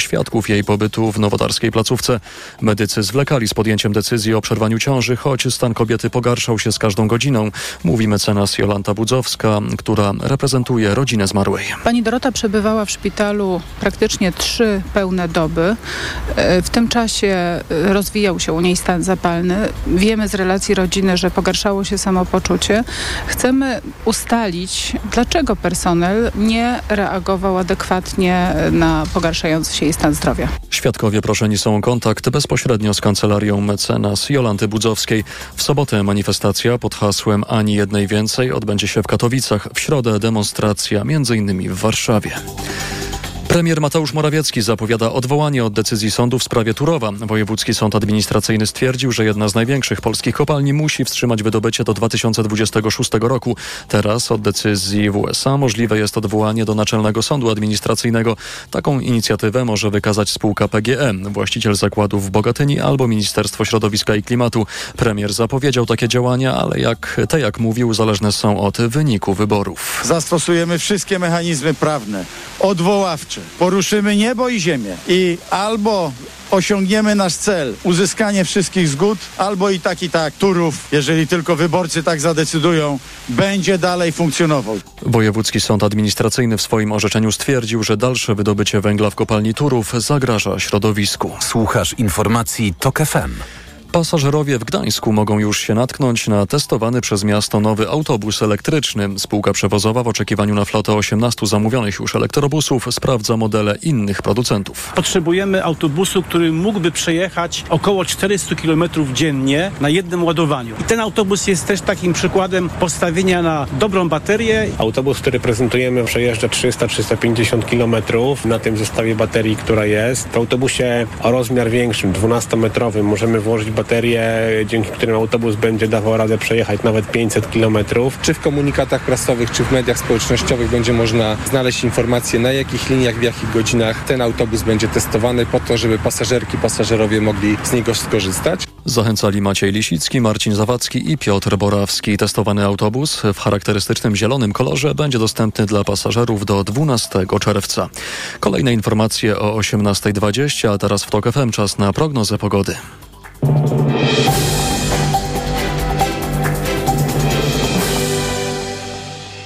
świadków jej pobytu w nowotarskiej placówce. Medycy zwlekali z podjęciem decyzji o przerwaniu ciąży, choć stan kobiety pogarszał się z każdą godziną. Mówi mecenas Jolanta Budzowska, która reprezentuje rodzinę zmarłej. Pani Dorota przebywała w szpitalu praktycznie trzy pełne doby. E, w tym czasie rozwijał się u niej stan zapalny. Wiemy z relacji rodziny, że pogarszało się samopoczucie. Chcemy ustalić, dlaczego personel nie reagował adekwatnie na pogarszający się jej stan zdrowia. Świadkowie proszeni są o kontakt bezpośrednio z kancelarią mecenas Jolanty Budzowskiej. W sobotę manifestacja pod hasłem Ani jednej więcej odbędzie się w Katowicach. W środę demonstracja m.in. w Warszawie. Premier Mateusz Morawiecki zapowiada odwołanie od decyzji sądu w sprawie Turowa. Wojewódzki Sąd Administracyjny stwierdził, że jedna z największych polskich kopalni musi wstrzymać wydobycie do 2026 roku. Teraz od decyzji w USA możliwe jest odwołanie do Naczelnego Sądu Administracyjnego. Taką inicjatywę może wykazać spółka PGE, właściciel zakładów w Bogatyni albo Ministerstwo Środowiska i Klimatu. Premier zapowiedział takie działania, ale jak te, jak mówił, zależne są od wyniku wyborów. Zastosujemy wszystkie mechanizmy prawne, odwoławcze, poruszymy niebo i ziemię i albo osiągniemy nasz cel, uzyskanie wszystkich zgód, albo i tak i tak Turów, jeżeli tylko wyborcy tak zadecydują, będzie dalej funkcjonował. Wojewódzki Sąd Administracyjny w swoim orzeczeniu stwierdził, że dalsze wydobycie węgla w kopalni Turów zagraża środowisku. Słuchasz informacji TOK FM. Pasażerowie w Gdańsku mogą już się natknąć na testowany przez miasto nowy autobus elektryczny. Spółka przewozowa w oczekiwaniu na flotę 18 zamówionych już elektrobusów sprawdza modele innych producentów. Potrzebujemy autobusu, który mógłby przejechać około 400 km dziennie na jednym ładowaniu. I ten autobus jest też takim przykładem postawienia na dobrą baterię. Autobus, który prezentujemy przejeżdża 300-350 km na tym zestawie baterii, która jest. W autobusie o rozmiar większym, 12-metrowym możemy włożyć baterię baterie, dzięki którym autobus będzie dawał radę przejechać nawet 500 km. Czy w komunikatach prasowych, czy w mediach społecznościowych będzie można znaleźć informacje, na jakich liniach, w jakich godzinach ten autobus będzie testowany po to, żeby pasażerki, pasażerowie mogli z niego skorzystać. Zachęcali Maciej Lisicki, Marcin Zawadzki i Piotr Borawski. Testowany autobus w charakterystycznym zielonym kolorze będzie dostępny dla pasażerów do 12 czerwca. Kolejne informacje o 18.20, a teraz w TOK FM czas na prognozę pogody.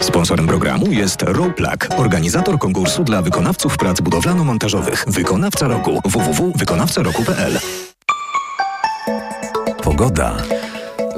Sponsorem programu jest Roplak, organizator konkursu dla wykonawców prac budowlano-montażowych. Wykonawca roku www.wykonawcaroku.pl Pogoda.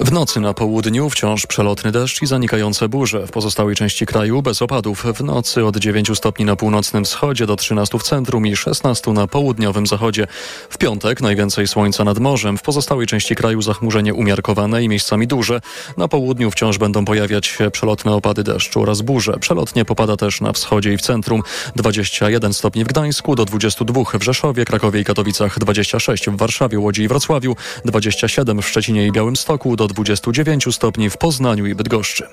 W nocy na południu wciąż przelotny deszcz i zanikające burze. W pozostałej części kraju bez opadów. W nocy od 9 stopni na północnym wschodzie do 13 w centrum i 16 na południowym zachodzie. W piątek najwięcej słońca nad morzem. W pozostałej części kraju zachmurzenie umiarkowane i miejscami duże. Na południu wciąż będą pojawiać się przelotne opady deszczu oraz burze. Przelotnie popada też na wschodzie i w centrum. 21 stopni w Gdańsku, do 22 w Rzeszowie, Krakowie i Katowicach, 26 w Warszawie, Łodzi i Wrocławiu, 27 w Szczecinie i Białymstoku, do 29 stopni w Poznaniu i Bydgoszczy.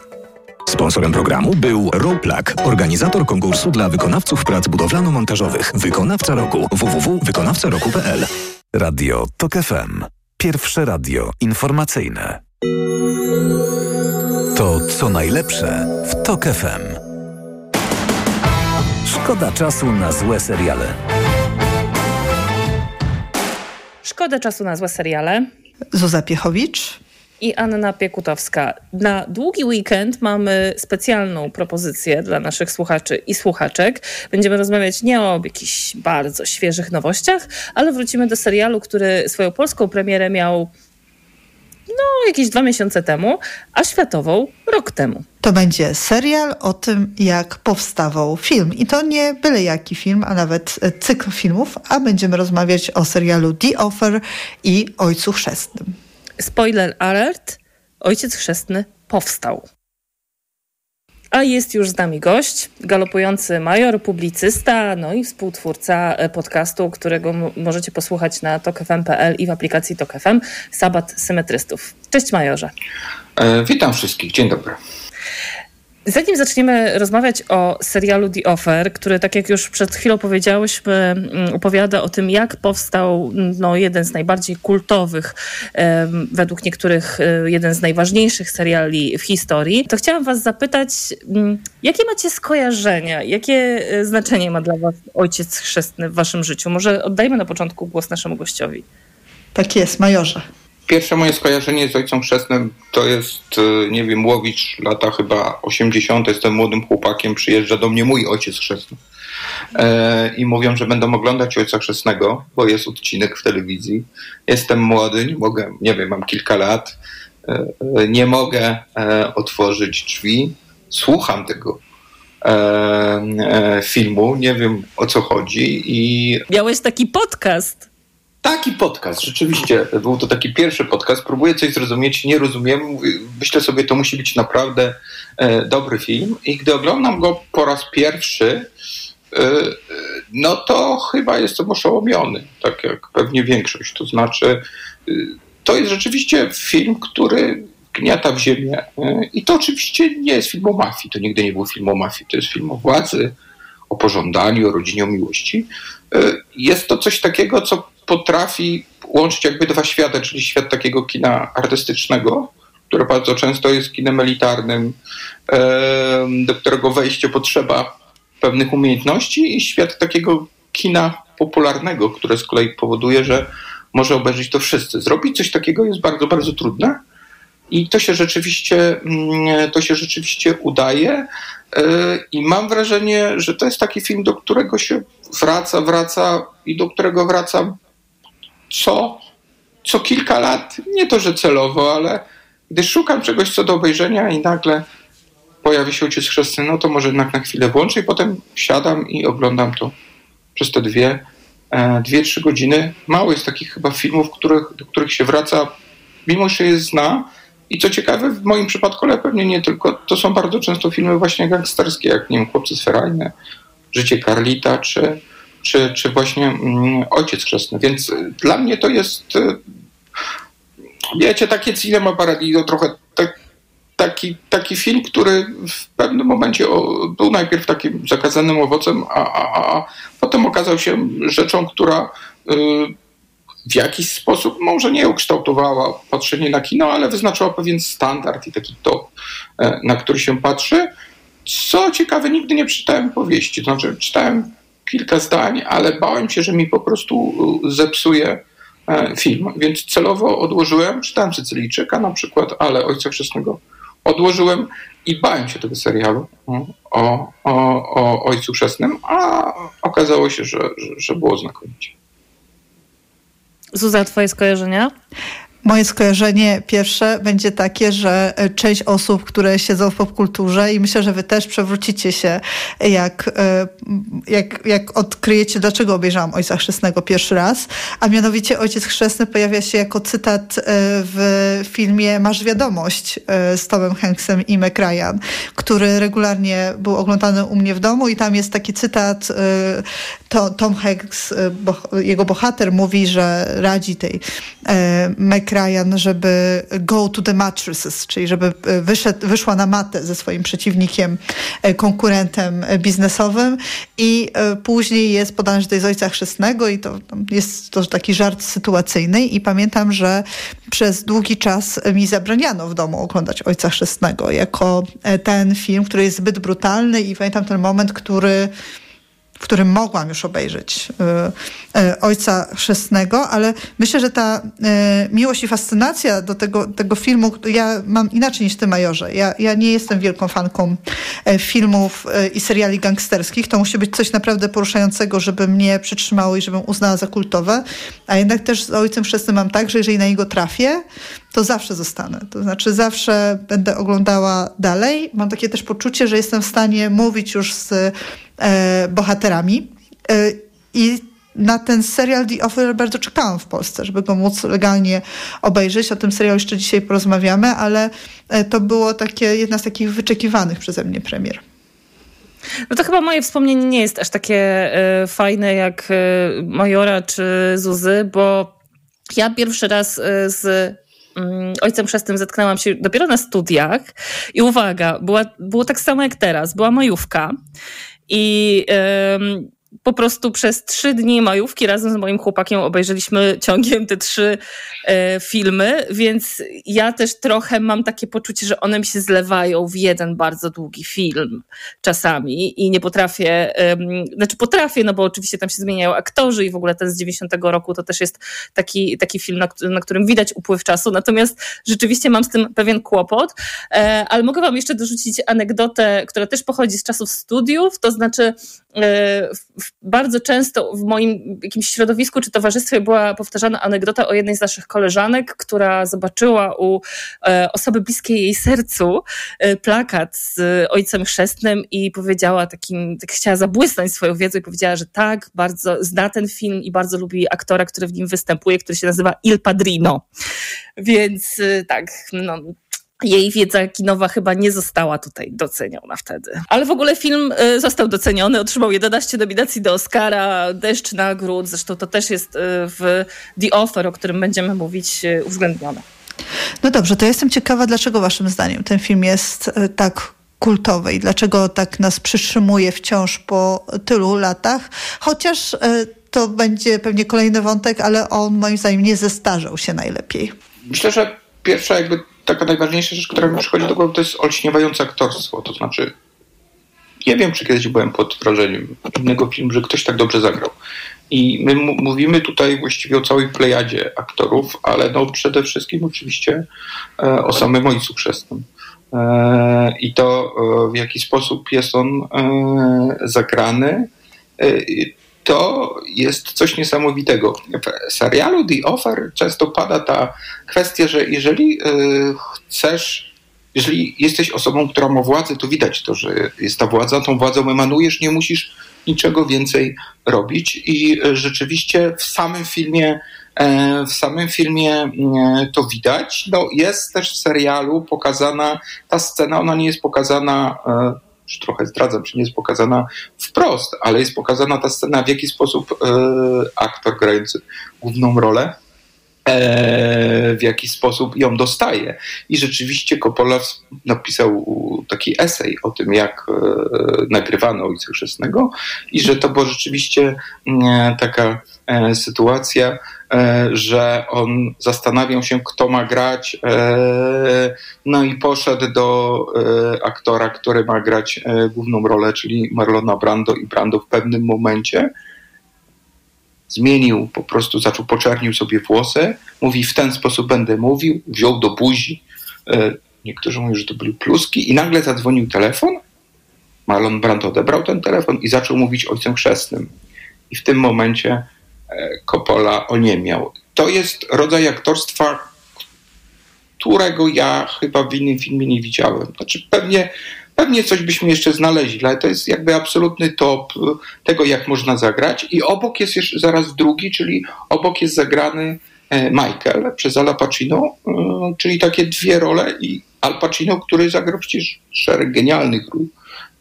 Sponsorem programu był Roplak, organizator konkursu dla wykonawców prac budowlano-montażowych. Wykonawca roku www.wykonawcaroku.pl Radio TOK FM. Pierwsze radio informacyjne. To co najlepsze w TOK FM. Szkoda czasu na złe seriale. Szkoda czasu na złe seriale. Zuza Piechowicz i Anna Piekutowska. Na długi weekend mamy specjalną propozycję dla naszych słuchaczy i słuchaczek. Będziemy rozmawiać nie o jakichś bardzo świeżych nowościach, ale wrócimy do serialu, który swoją polską premierę miał no, jakieś dwa miesiące temu, a światową rok temu. To będzie serial o tym, jak powstawał film. I to nie byle jaki film, a nawet cykl filmów, a będziemy rozmawiać o serialu The Offer i Ojcu Chrzestnym spoiler alert, ojciec chrzestny powstał. A jest już z nami gość, galopujący major, publicysta, no i współtwórca e, podcastu, którego możecie posłuchać na tokfm.pl i w aplikacji TokFM, Sabat Symetrystów. Cześć majorze. E, witam wszystkich, dzień dobry. Zanim zaczniemy rozmawiać o serialu The Offer, który, tak jak już przed chwilą powiedziałyśmy, mm, opowiada o tym, jak powstał no, jeden z najbardziej kultowych, według niektórych e, jeden z najważniejszych seriali w historii, to chciałam Was zapytać, mm, jakie macie skojarzenia, jakie e, znaczenie ma dla Was ojciec chrzestny w Waszym życiu? Może oddajmy na początku głos naszemu gościowi. Tak jest, majorze. Pierwsze moje skojarzenie z ojcem chrzestnym to jest, e, nie wiem, Łowicz, lata chyba 80. Jestem młodym chłopakiem, przyjeżdża do mnie mój ojciec chrzestny. E, I mówią, że będą oglądać ojca chrzestnego, bo jest odcinek w telewizji. Jestem młody, nie mogę, nie wiem, mam kilka lat. E, e nie mogę e, otworzyć drzwi. Słucham tego e, filmu, nie wiem o co chodzi. I... Miałeś taki podcast. Taki podcast, rzeczywiście. Był to taki pierwszy podcast. Próbuję coś zrozumieć, nie rozumiem. Myślę sobie, to musi być naprawdę e, dobry film. I gdy oglądam go po raz pierwszy, e, no to chyba jestem oszołomiony, tak jak pewnie większość. To znaczy, e, to jest rzeczywiście film, który gniata w ziemię. I to oczywiście nie jest film o mafii. To nigdy nie był film o mafii. To jest film o władzy, o pożądaniu, o rodzinie, o miłości. Jest to coś takiego, co potrafi łączyć jakby dwa światy, czyli świat takiego kina artystycznego, które bardzo często jest kinem elitarnym, do którego wejście potrzeba pewnych umiejętności i świat takiego kina popularnego, które z kolei powoduje, że może obejrzeć to wszyscy. Zrobić coś takiego jest bardzo, bardzo trudne i to się rzeczywiście, mm, to się rzeczywiście udaje e, i mam wrażenie, że to jest taki film, do którego się wraca, wraca i do którego wracam co, co kilka lat, nie to, że celowo, ale gdy szukam czegoś co do obejrzenia i nagle pojawi się ojciec chrzestny, no to może jednak na chwilę włączę i potem siadam i oglądam to przez te dwie, e, dwie trzy godziny. Mało jest takich chyba filmów, których, do których się wraca, mimo że je zna. I co ciekawe, w moim przypadku, ale pewnie nie tylko, to są bardzo często filmy właśnie gangsterskie, jak nie wiem, Chłopcy Sferajne, Życie Carlita, czy, czy, czy właśnie mm, ojciec chrzestny. Więc y, dla mnie to jest, y, wiecie, takie cinema paradiso, trochę tak, taki, taki film, który w pewnym momencie był najpierw takim zakazanym owocem, a, a, a potem okazał się rzeczą, która y, w jakiś sposób może nie ukształtowała patrzenie na kino, ale wyznaczyła pewien standard i taki top, e, na który się patrzy. Co ciekawe, nigdy nie czytałem powieści. To znaczy, czytałem kilka zdań, ale bałem się, że mi po prostu y, zepsuje e, film, więc celowo odłożyłem. Czytałem Sycylijczyka na przykład, ale Ojca Chrzestnego odłożyłem i bałem się tego serialu o, o, o Ojcu Chrzestnym, a okazało się, że, że, że było znakomicie. Zuza, twoje skojarzenia? Moje skojarzenie pierwsze będzie takie, że e, część osób, które siedzą w popkulturze i myślę, że wy też przewrócicie się, jak, e, jak, jak odkryjecie, dlaczego obejrzałam Ojca Chrzestnego pierwszy raz, a mianowicie Ojciec Chrzestny pojawia się jako cytat e, w filmie Masz Wiadomość z Tomem Hanksem i McRyan, który regularnie był oglądany u mnie w domu. I tam jest taki cytat, Tom Hanks, jego bohater mówi, że radzi tej McRyan Ryan, żeby go to the mattresses, czyli żeby e, wyszedł, wyszła na matę ze swoim przeciwnikiem, e, konkurentem biznesowym i e, później jest podane, że to jest ojca chrzestnego i to jest to taki żart sytuacyjny i pamiętam, że przez długi czas mi zabraniano w domu oglądać ojca chrzestnego jako ten film, który jest zbyt brutalny i pamiętam ten moment, który w którym mogłam już obejrzeć y, y, Ojca Chrzestnego, ale myślę, że ta y, miłość i fascynacja do tego, tego filmu, ja mam inaczej niż ty, Majorze. Ja, ja nie jestem wielką fanką e, filmów e, i seriali gangsterskich. To musi być coś naprawdę poruszającego, żeby mnie przytrzymało i żebym uznała za kultowe. A jednak też z Ojcem Chrzestnym mam tak, że jeżeli na niego trafię, to zawsze zostanę. To znaczy zawsze będę oglądała dalej. Mam takie też poczucie, że jestem w stanie mówić już z bohaterami. E, I na ten serial The Offer bardzo czekałam w Polsce, żeby go móc legalnie obejrzeć. O tym serialu jeszcze dzisiaj porozmawiamy, ale e, to było takie jedna z takich wyczekiwanych przeze mnie premier. No to chyba moje wspomnienie nie jest aż takie fajne jak Majora czy Zuzy, bo ja pierwszy raz z mm, Ojcem Chrzestnym zetknęłam się dopiero na studiach i uwaga, była, było tak samo jak teraz, była majówka i po prostu przez trzy dni majówki razem z moim chłopakiem obejrzeliśmy ciągiem te trzy e, filmy, więc ja też trochę mam takie poczucie, że one mi się zlewają w jeden bardzo długi film czasami i nie potrafię, e, znaczy potrafię, no bo oczywiście tam się zmieniają aktorzy i w ogóle ten z 90 roku to też jest taki, taki film, na, na którym widać upływ czasu, natomiast rzeczywiście mam z tym pewien kłopot, e, ale mogę wam jeszcze dorzucić anegdotę, która też pochodzi z czasów studiów, to znaczy bardzo często w moim jakimś środowisku czy towarzystwie była powtarzana anegdota o jednej z naszych koleżanek, która zobaczyła u e, osoby bliskiej jej sercu e, plakat z ojcem chrzestnym i powiedziała takim, tak chciała zabłysnąć swoją wiedzą i powiedziała, że tak, bardzo zna ten film i bardzo lubi aktora, który w nim występuje, który się nazywa Il Padrino. Więc e, tak, no, jej wiedza kinowa chyba nie została tutaj doceniona wtedy. Ale w ogóle film y, został doceniony, otrzymał 11 nominacji do Oscara, deszcz nagród, zresztą to też jest y, w The Offer, o którym będziemy mówić, y, uwzględnione. No dobrze, to jestem ciekawa, dlaczego waszym zdaniem ten film jest tak kultowy i dlaczego tak nas przytrzymuje wciąż po tylu latach, chociaż to będzie pewnie kolejny wątek, ale on moim zdaniem nie zestarzał się najlepiej. Myślę, że pierwsza jakby taka najważniejsza rzecz, która mi przychodzi do głowy, to jest olśniewające aktorstwo. To znaczy, nie wiem, czy kiedyś byłem pod wrażeniem innego filmu, że ktoś tak dobrze zagrał. I my mówimy tutaj właściwie o całej plejadzie aktorów, ale no przede wszystkim oczywiście e, o samym Ojcu Chrzestnym. E, I to, e, w jaki sposób jest on zagrany to jest coś niesamowitego. W serialu The Offer często pada ta kwestia, że jeżeli e, chcesz, jeżeli jesteś osobą, która ma władzę, to widać to, że jest ta władza, tą władzą emanujesz, nie musisz niczego więcej robić i e, rzeczywiście w samym filmie e, w samym filmie to widać. No, jest też w serialu pokazana ta scena, ona nie jest pokazana już trochę zdradzam, że nie jest pokazana wprost, ale jest pokazana ta scena, w jaki sposób e, aktor grający główną rolę e, w jaki sposób ją dostaje. I rzeczywiście Coppola napisał taki esej o tym, jak e, nagrywano Ojca Chrzestnego i że to była rzeczywiście mm, taka sytuacja, E, że on zastanawiał się, kto ma grać, e, no i poszedł do e, aktora, który ma grać główną rolę, czyli Marlona Brando i Brando w pewnym momencie zmienił, po prostu zaczął poczernił sobie włosy, mówi w ten sposób będę mówił, wziął do buzi, niektórzy mówią, że to były pluski i nagle zadzwonił telefon, Marlon Brando odebrał ten telefon i zaczął mówić ojcem chrzestnym. I w tym momencie Coppola oniemiał. To jest rodzaj aktorstwa, którego ja chyba w innym filmie nie widziałem. Znaczy pewnie, pewnie coś byśmy jeszcze znaleźli, ale to jest jakby absolutny top tego, jak można zagrać. I obok jest jeszcze zaraz drugi, czyli obok jest zagrany e, Michael przez Al Pacino, e, czyli takie dwie role i Al Pacino, który zagrał przecież szereg genialnych ról.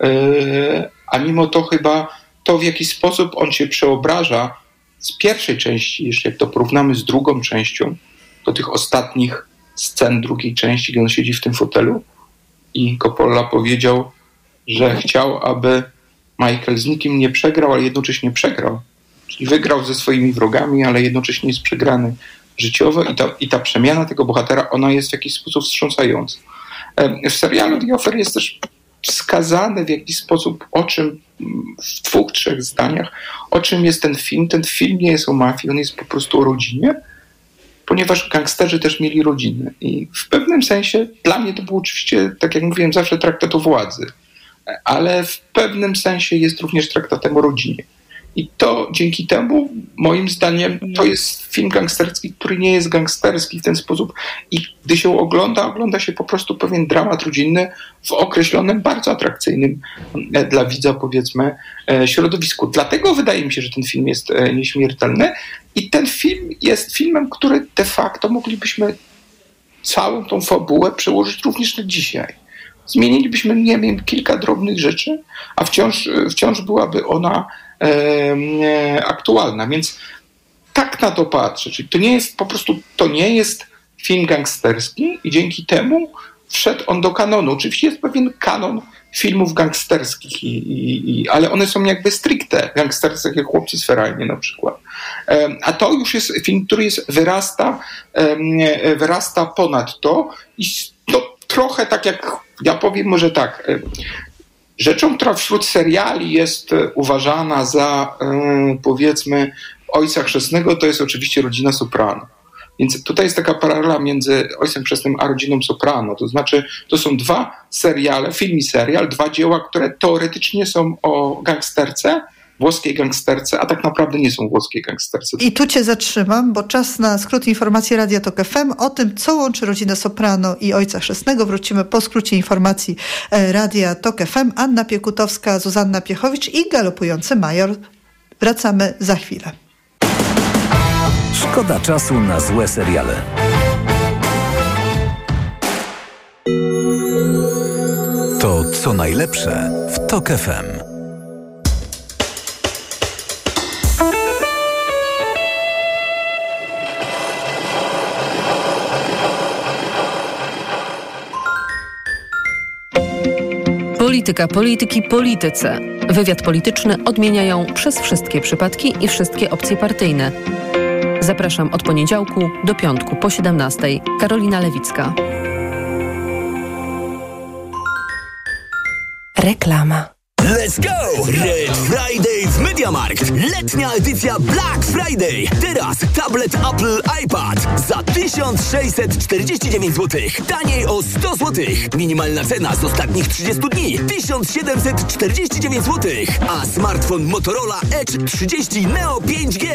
E, a mimo to chyba to, w jaki sposób on się przeobraża z pierwszej części, jeśli jak to porównamy z drugą częścią, do tych ostatnich scen drugiej części, gdy on siedzi w tym fotelu i Coppola powiedział, że chciał, aby Michael z nikim nie przegrał, ale jednocześnie przegrał. Czyli wygrał ze swoimi wrogami, ale jednocześnie jest przegrany życiowo i ta, i ta przemiana tego bohatera, ona jest w jakiś sposób wstrząsająca. W serialu The Offer jest też wskazane w jakiś sposób, o czym w dwóch, trzech zdaniach, o czym jest ten film. Ten film nie jest o mafii, on jest po prostu o rodzinie, ponieważ gangsterzy też mieli rodziny. I w pewnym sensie dla mnie to było oczywiście, tak jak mówiłem, zawsze traktat o władzy, ale w pewnym sensie jest również traktatem o rodzinie. I to dzięki temu, moim zdaniem, to jest film gangsterski, który nie jest gangsterski w ten sposób. I gdy się ogląda, ogląda się po prostu pewien dramat rodzinny w określonym, bardzo atrakcyjnym e, dla widza, powiedzmy, e, środowisku. Dlatego wydaje mi się, że ten film jest e, nieśmiertelny. I ten film jest filmem, który de facto moglibyśmy całą tą fabułę przełożyć również na dzisiaj. Zmienilibyśmy, nie wiem, kilka drobnych rzeczy, a wciąż, wciąż byłaby ona aktualna. Więc tak na to patrzę. Czyli to nie jest po prostu, to nie jest film gangsterski i dzięki temu wszedł on do kanonu. Oczywiście jest pewien kanon filmów gangsterskich, i, i, i, ale one są jakby stricte gangsterskie, jak Chłopcy z Ferajnie na przykład. A to już jest film, który jest, wyrasta, wyrasta ponad to i to trochę tak jak, ja powiem może tak, rzeczą, która wśród seriali jest uważana za powiedzmy ojca chrzestnego, to jest oczywiście rodzina Soprano. Więc tutaj jest taka paralela między Ojcem Chrzestnym a Rodziną Soprano. To znaczy, to są dwa seriale, film i serial, dwa dzieła, które teoretycznie są o gangsterce, włoskiej gangsterce, a tak naprawdę nie są włoskie gangsterce. I tu cię zatrzymam, bo czas na skrót informacji Radia Tok FM o tym, co łączy rodzinę Soprano i Ojca Chrzestnego. Wrócimy po skrócie informacji e, Radia Tok FM. Anna Piekutowska, Zuzanna Piechowicz i galopujący major. Wracamy za chwilę. Szkoda czasu na złe seriale. To co najlepsze w Tok FM. Polityka, polityki, polityce. Wywiad polityczny odmieniają przez wszystkie przypadki i wszystkie opcje partyjne. Zapraszam od poniedziałku do piątku po 17. Karolina Lewicka. Reklama. Let's go! Red Friday w MediaMarkt. Letnia edycja Black Friday. Teraz tablet Apple iPad za 1649 zł. Taniej o 100 zł. Minimalna cena z ostatnich 30 dni 1749 zł. A smartfon Motorola Edge 30 Neo 5G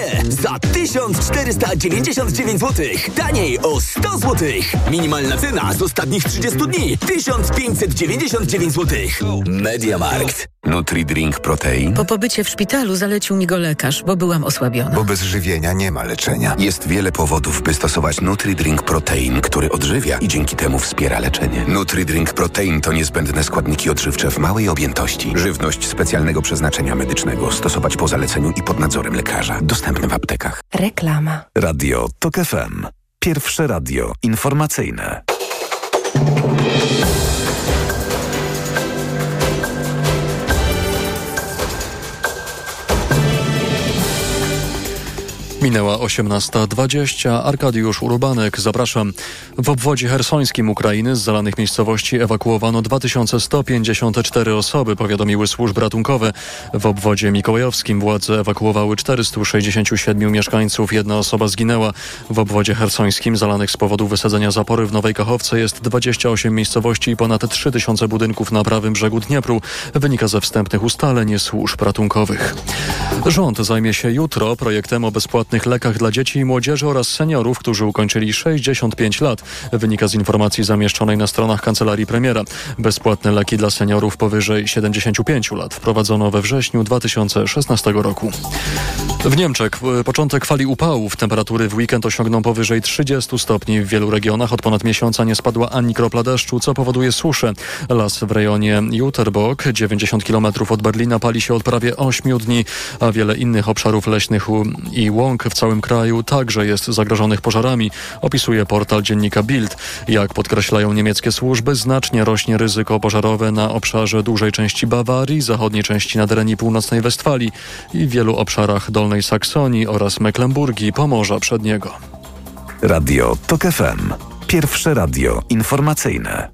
za 1499 zł. Taniej o 100 zł. Minimalna cena z ostatnich 30 dni 1599 zł. MediaMarkt. Nutri-Drink Protein? Po pobycie w szpitalu zalecił mi go lekarz, bo byłam osłabiona. Bo bez żywienia nie ma leczenia. Jest wiele powodów, by stosować Nutri-Drink Protein, który odżywia i dzięki temu wspiera leczenie. Nutri-Drink Protein to niezbędne składniki odżywcze w małej objętości. Żywność specjalnego przeznaczenia medycznego. Stosować po zaleceniu i pod nadzorem lekarza. Dostępne w aptekach. Reklama. Radio TOK FM. Pierwsze radio informacyjne. Minęła 18.20. Arkadiusz Urubanek, zapraszam. W obwodzie hersońskim Ukrainy z zalanych miejscowości ewakuowano 2154 osoby, powiadomiły służby ratunkowe. W obwodzie mikołajowskim władze ewakuowały 467 mieszkańców. Jedna osoba zginęła. W obwodzie hersońskim zalanych z powodu wysadzenia zapory w Nowej Kachowce jest 28 miejscowości i ponad 3000 budynków na prawym brzegu Dniepru. Wynika ze wstępnych ustaleń służb ratunkowych. Rząd zajmie się jutro projektem o bezpłatnym bezpłatnych lekach dla dzieci i młodzieży oraz seniorów, którzy ukończyli 65 lat. Wynika z informacji zamieszczonej na stronach kancelarii premiera. Bezpłatne leki dla seniorów powyżej 75 lat wprowadzono we wrześniu 2016 roku. W Niemczech początek fali upałów. Temperatury w weekend osiągną powyżej 30 stopni. W wielu regionach od ponad miesiąca nie spadła ani kropla deszczu, co powoduje suszę. Las w rejonie Jutterbock, 90 km od Berlina, pali się od prawie 8 dni, a wiele innych obszarów leśnych i łąk w całym kraju także jest zagrożonych pożarami, opisuje portal dziennika Bild. Jak podkreślają niemieckie służby, znacznie rośnie ryzyko pożarowe na obszarze dużej części Bawarii, zachodniej części Naderenii Północnej Westfalii i wielu obszarach Dolnej Saksonii oraz Mecklenburgii, Pomorza Przedniego. Radio TOK FM. Pierwsze radio informacyjne.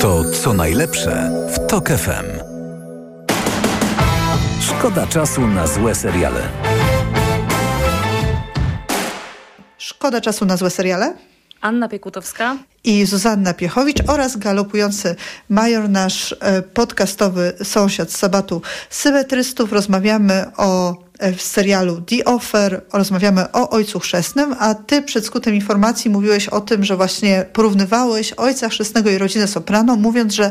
To co najlepsze w TOK FM. Szkoda czasu na złe seriale. Szkoda czasu na złe seriale. Anna Piekutowska i Zuzanna Piechowicz oraz galopujący major, nasz e, podcastowy sąsiad z sabatu symetrystów. Rozmawiamy o e, w serialu The Offer, rozmawiamy o Ojcu Chrzestnym, a ty przed skutkiem informacji mówiłeś o tym, że właśnie porównywałeś Ojca Chrzestnego i rodzinę Soprano, mówiąc, że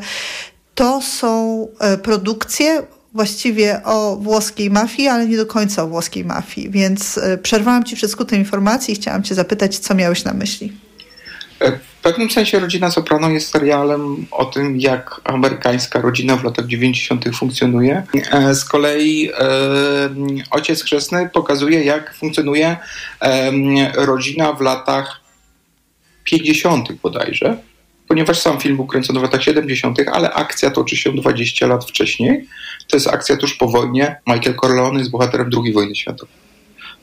to są e, produkcje właściwie o włoskiej mafii, ale nie do końca o włoskiej mafii. Więc e, przerwałam Ci przed skutkiem informacji i chciałam Cię zapytać, co miałeś na myśli. E, w pewnym sensie Rodzina Soprano jest serialem o tym, jak amerykańska rodzina w latach 90. funkcjonuje. E, z kolei Ojciec Chrzestny pokazuje, jak funkcjonuje rodzina w latach 50. bodajże, ponieważ sam film był kręcony w latach 70., ale akcja toczy się 20 lat wcześniej. To jest akcja tuż po wojnie. Michael Corleone jest bohaterem II wojny światowej,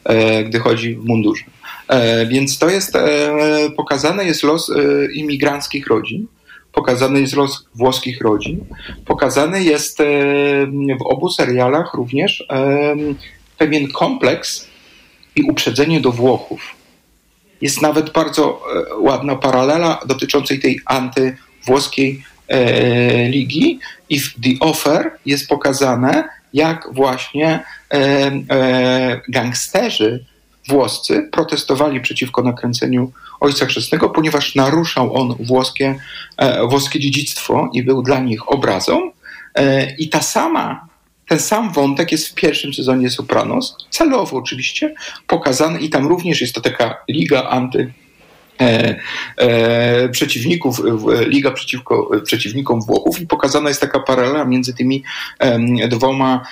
e, gdy chodzi w mundurze. E, więc to jest, e, pokazany jest los imigranckich rodzin, pokazany jest los włoskich rodzin, pokazany jest w obu serialach również pewien kompleks i uprzedzenie do Włochów jest nawet bardzo e, ładna paralela dotyczącej tej antywłoskiej e, ligi i w The Offer jest pokazane, jak właśnie e, gangsterzy włoscy protestowali przeciwko nakręceniu Ojca Chrzestnego, ponieważ naruszał on włoskie, włoskie dziedzictwo i był dla nich obrazą. I ta sama ten sam wątek jest w pierwszym sezonie Sopranos, celowo oczywiście, pokazany i tam również jest to taka liga anty E, e, przeciwników, Liga przeciwko przeciwnikom Włochów i pokazana jest taka paralela między tymi e, dwoma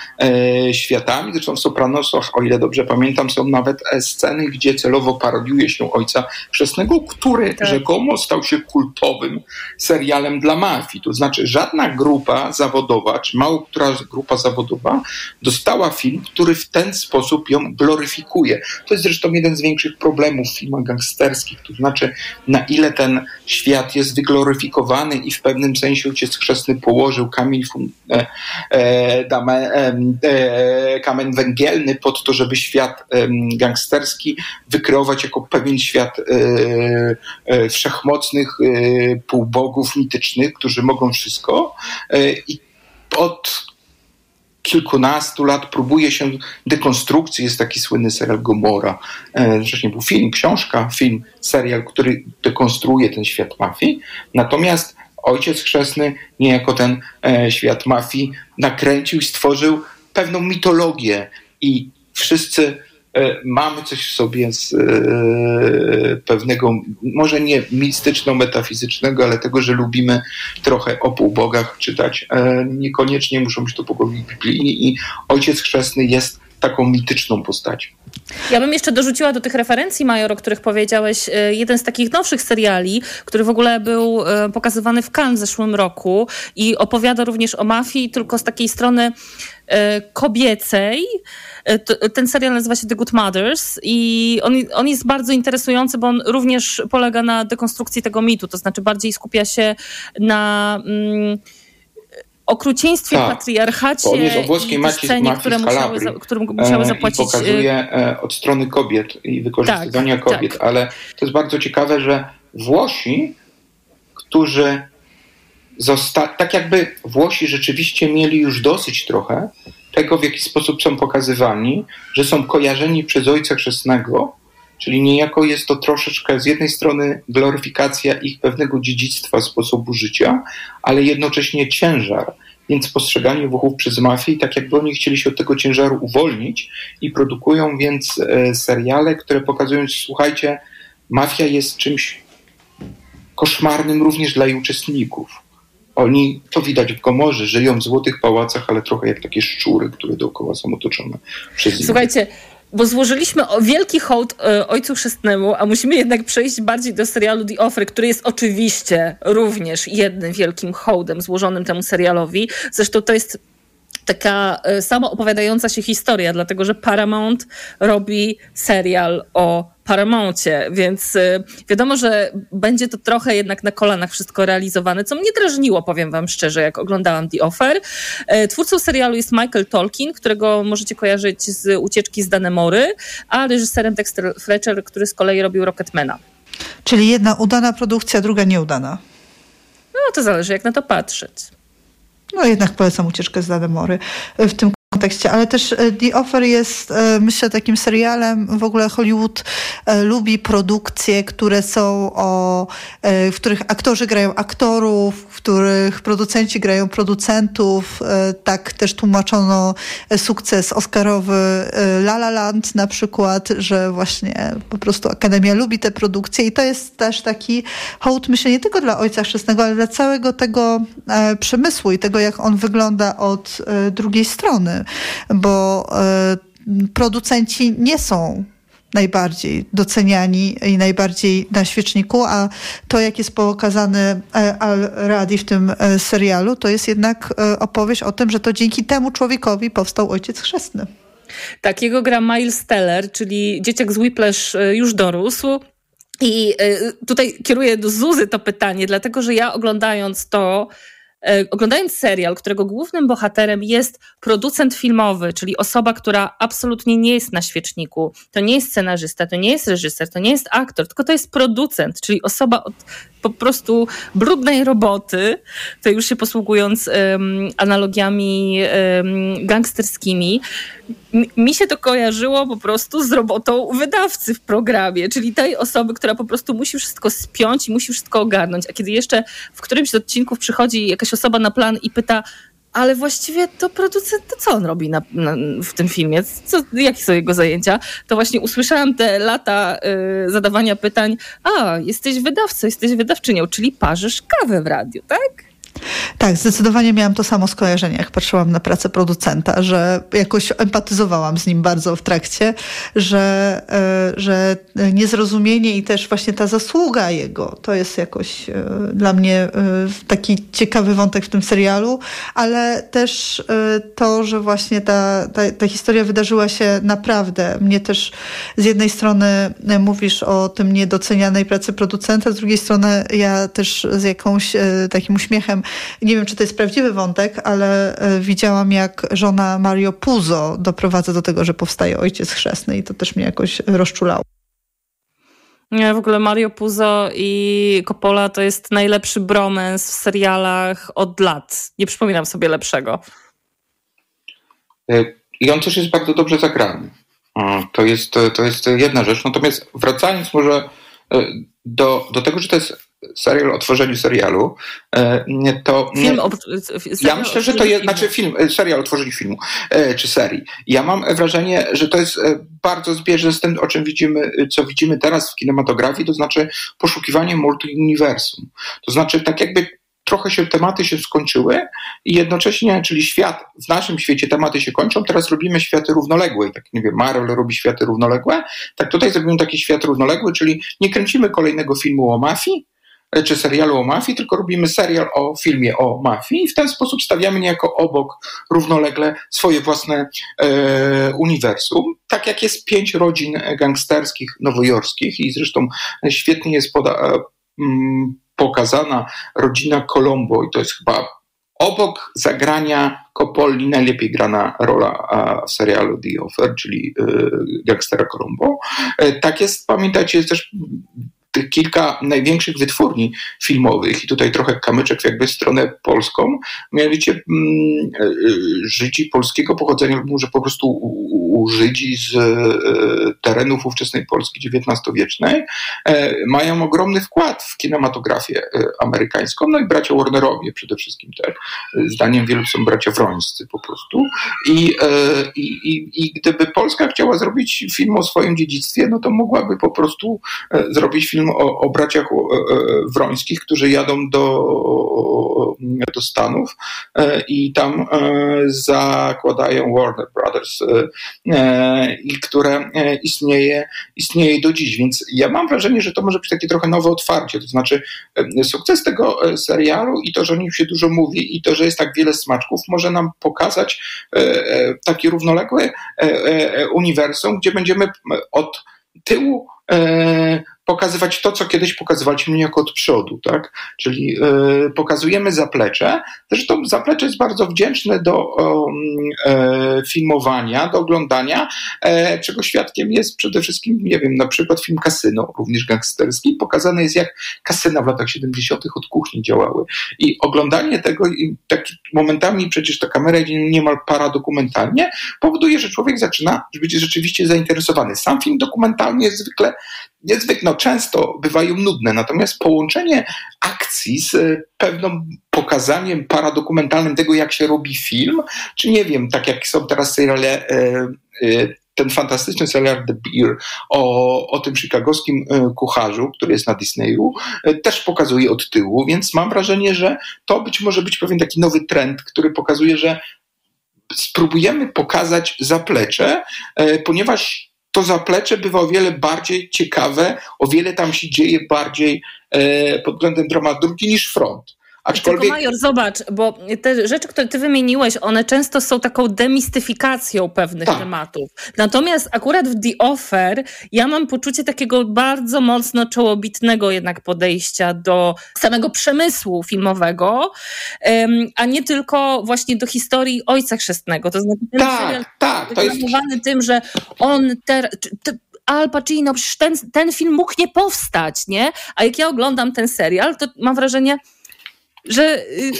światami. Zresztą w Sopranosach, o ile dobrze pamiętam, są nawet e, sceny, gdzie celowo parodiuje się Ojca Chrzestnego, który tak. rzekomo stał się kultowym serialem dla mafii. To znaczy żadna grupa zawodowa, czy mało która grupa zawodowa dostała film, który w ten sposób ją gloryfikuje. To jest zresztą jeden z większych problemów w filmach gangsterskich, to znaczy znaczy na ile ten świat jest wygloryfikowany i w pewnym sensie ojciec chrzestny położył kamień, e, e, e, kamień węgielny pod to, żeby świat e, gangsterski wykreować jako pewien świat e, e, wszechmocnych półbogów mitycznych, którzy mogą wszystko i od kilkunastu lat próbuje się dekonstrukcji. Jest taki słynny serial Gomora. E, wcześniej był film, książka, film, serial, który dekonstruuje ten świat mafii. Natomiast ojciec chrzestny niejako ten e, świat mafii nakręcił i stworzył pewną mitologię i wszyscy mamy coś w sobie z e, pewnego, może nie mistyczno-metafizycznego, ale tego, że lubimy trochę o półbogach czytać. E, niekoniecznie muszą być to bogowie biblijni i Ojciec Chrzestny jest taką mityczną postacią. Ja bym jeszcze dorzuciła do tych referencji, Major, o których powiedziałeś, jeden z takich nowszych seriali, który w ogóle był pokazywany w Cannes w zeszłym roku i opowiada również o mafii, tylko z takiej strony kobiecej. E, ten serial nazywa się The Good Mothers i on, on jest bardzo interesujący, bo on również polega na dekonstrukcji tego mitu, to znaczy bardziej skupia się na mm, okrucieństwie, tak, patriarchacie on jest o włoskiej i scenie, które musiały, za, które musiały zapłacić... I pokazuje e, od strony kobiet i wykorzystywania tak, kobiet, tak. ale to jest bardzo ciekawe, że Włosi, którzy tak jakby Włosi rzeczywiście mieli już dosyć trochę tego, w jaki sposób są pokazywani, że są kojarzeni przez Ojca Chrzestnego, czyli niejako jest to troszeczkę z jednej strony gloryfikacja ich pewnego dziedzictwa, sposobu życia, ale jednocześnie ciężar. Więc postrzeganie Włochów przez mafię i tak jakby oni chcieli się od tego ciężaru uwolnić i produkują więc e, seriale, które pokazują, słuchajcie, mafia jest czymś koszmarnym również dla jej uczestników oni, to widać w Gomorze, żyją w złotych pałacach, ale trochę jak takie szczury, które dookoła są otoczone przez innych. Słuchajcie, bo złożyliśmy wielki hołd e, Ojcu Chrzestnemu, a musimy jednak przejść bardziej do serialu The Offer, który jest oczywiście również jednym wielkim hołdem złożonym temu serialowi. Zresztą to jest taka e, samo opowiadająca się historia, dlatego że Paramount robi serial o Paramouncie, więc y, wiadomo, że będzie to trochę jednak na kolanach wszystko realizowane, co mnie drażniło, powiem wam szczerze, jak oglądałam The Offer. E, twórcą serialu jest Michael Tolkien, którego możecie kojarzyć z Ucieczki z Danemory, a reżyserem Dexter Fletcher, który z kolei robił Rocketmana. Czyli jedna udana produkcja, druga nieudana. No to zależy, jak na to patrzeć. No jednak polecam Ucieczkę z Danemory w tym kontekście, ale też The Offer jest, myślę, takim serialem, w ogóle Hollywood lubi produkcje, które są o, w których aktorzy grają aktorów, w których producenci grają producentów. Tak też tłumaczono sukces oscarowy La La Land na przykład, że właśnie po prostu Akademia lubi te produkcje i to jest też taki hołd, myślę, nie tylko dla Ojca Chrzestnego, ale dla całego tego e, przemysłu i tego, jak on wygląda od e, drugiej strony, bo e, producenci nie są najbardziej doceniani i najbardziej na świeczniku, a to, jak jest pokazany Al-Radi w tym serialu, to jest jednak opowieść o tym, że to dzięki temu człowiekowi powstał Ojciec Chrzestny. Takiego gra Miles Teller, czyli dzieciak z Whiplash już dorósł. I tutaj kieruję do Zuzy to pytanie, dlatego że ja oglądając to, E, oglądając serial, którego głównym bohaterem jest producent filmowy, czyli osoba, która absolutnie nie jest na świeczniku, to nie jest scenarzysta, to nie jest reżyser, to nie jest aktor, tylko to jest producent, czyli osoba od po prostu brudnej roboty, to już się posługując um, analogiami um, gangsterskimi, mi się to kojarzyło po prostu z robotą wydawcy w programie, czyli tej osoby, która po prostu musi wszystko spiąć i musi wszystko ogarnąć. A kiedy jeszcze w którymś z odcinków przychodzi jakaś osoba na plan i pyta, ale właściwie to producent, to co on robi na, na, w tym filmie? Co, jakie są jego zajęcia? To właśnie usłyszałam te lata y, zadawania pytań, a, jesteś wydawcą, jesteś wydawczynią, czyli parzysz kawę w radiu, tak? Tak, zdecydowanie miałam to samo skojarzenie, jak patrzyłam na pracę producenta, że jakoś empatyzowałam z nim bardzo w trakcie, że, e, że niezrozumienie i też właśnie ta zasługa jego, to jest jakoś e, dla mnie e, taki ciekawy wątek w tym serialu, ale też to, że właśnie ta, ta, ta historia wydarzyła się naprawdę. Mnie też z jednej strony mówisz o tym niedocenianej pracy producenta, z drugiej strony ja też z jakąś takim uśmiechem nie wiem, czy to jest prawdziwy wątek, ale e, widziałam, jak żona Mario Puzo doprowadza do tego, że powstaje Ojciec Chrzestny i to też mnie jakoś rozczulało. Nie, w ogóle Mario Puzo i Coppola to jest najlepszy bromance w serialach od lat. Nie przypominam sobie lepszego. E, I on też jest bardzo dobrze zagrany. To jest, to jest jedna rzecz. Natomiast wracając może e, do, do tego, że to jest serial o tworzeniu serialu, e, to... Film o, ja myślę, że to jest, znaczy film, e, serial o tworzeniu filmu, e, czy serii. Ja mam wrażenie, że to jest bardzo zbieżne z tym, o czym widzimy, co widzimy teraz w kinematografii, to znaczy poszukiwanie multiuniwersum. To znaczy tak jakby trochę się tematy się skończyły i jednocześnie, czyli świat, w naszym świecie tematy się kończą, teraz robimy światy równoległe. Tak nie wiem, Marvel robi światy równoległe, tak tutaj zrobimy taki świat równoległy, czyli nie kręcimy kolejnego filmu o mafii, czy serialu o mafii, tylko robimy serial o filmie o mafii i w ten sposób stawiamy niejako obok równolegle swoje własne e, uniwersum. Tak jak jest pięć rodzin gangsterskich nowojorskich i zresztą świetnie jest poda, e, m, pokazana rodzina Colombo i to jest chyba obok zagrania Coppoli najlepiej grana rola w serialu The Offer, czyli e, gangstera Colombo. E, tak jest, pamiętajcie, jest też tych kilka największych wytwórni filmowych i tutaj trochę kamyczek jakby w stronę polską, mianowicie mm, e, Żydzi polskiego pochodzenia, może po prostu Żydzi z e, terenów ówczesnej Polski XIX-wiecznej, e, mają ogromny wkład w kinematografię amerykańską, no i bracia Warnerowie przede wszystkim też. Zdaniem wielu są bracia Wrońscy po prostu. I, i, i, I gdyby Polska chciała zrobić film o swoim dziedzictwie, no to mogłaby po prostu zrobić film o, o braciach e, e, Wrońskich, którzy jadą do, do Stanów e, i tam zakładają Warner Brothers, i które istnieje, istnieje do dziś. Więc ja mam wrażenie, że to może być takie trochę nowe otwarcie. To znaczy, sukces tego serialu i to, że o nim się dużo mówi, i to, że jest tak wiele smaczków, może nam pokazać takie równoległe uniwersum, gdzie będziemy od tyłu pokazywać to, co kiedyś pokazywaliśmy jako od przodu, tak? Czyli y, pokazujemy zaplecze. Zresztą zaplecze jest bardzo wdzięczne do y, filmowania, do oglądania, y, czego świadkiem jest przede wszystkim, nie wiem, na przykład film Kasyno, również gangsterski. Pokazane jest, jak kasyna w latach 70. od kuchni działały. I oglądanie tego, i tak momentami przecież ta kamera idzie niemal paradokumentalnie, powoduje, że człowiek zaczyna być rzeczywiście zainteresowany. Sam film dokumentalny jest zwykle niezwykle, no często bywają nudne, natomiast połączenie akcji z e, pewną pokazaniem paradokumentalnym tego, jak się robi film, czy nie wiem, tak jak są teraz seriale e, e, ten fantastyczny serial The Beer o, o tym chicagowskim kucharzu, który jest na Disneyu, też pokazuje od tyłu, więc mam wrażenie, że to być może być pewien taki nowy trend, który pokazuje, że spróbujemy pokazać zaplecze, ponieważ to zaplecze bywa o wiele bardziej ciekawe, o wiele tam się dzieje bardziej e, pod względem dramaturgii niż front. Aczkolwiek... Tylko Major, zobacz, bo te rzeczy, które ty wymieniłeś, one często są taką demistyfikacją pewnych tak. tematów. Natomiast akurat w The Offer ja mam poczucie takiego bardzo mocno czołobitnego jednak podejścia do samego przemysłu filmowego, a nie tylko właśnie do historii Ojca Chrzestnego. To znaczy ten tak, serial tak, to jest tym, że on ter, te, Al Pacino, przecież ten, ten film mógł nie powstać, nie? A jak ja oglądam ten serial, to mam wrażenie, że y,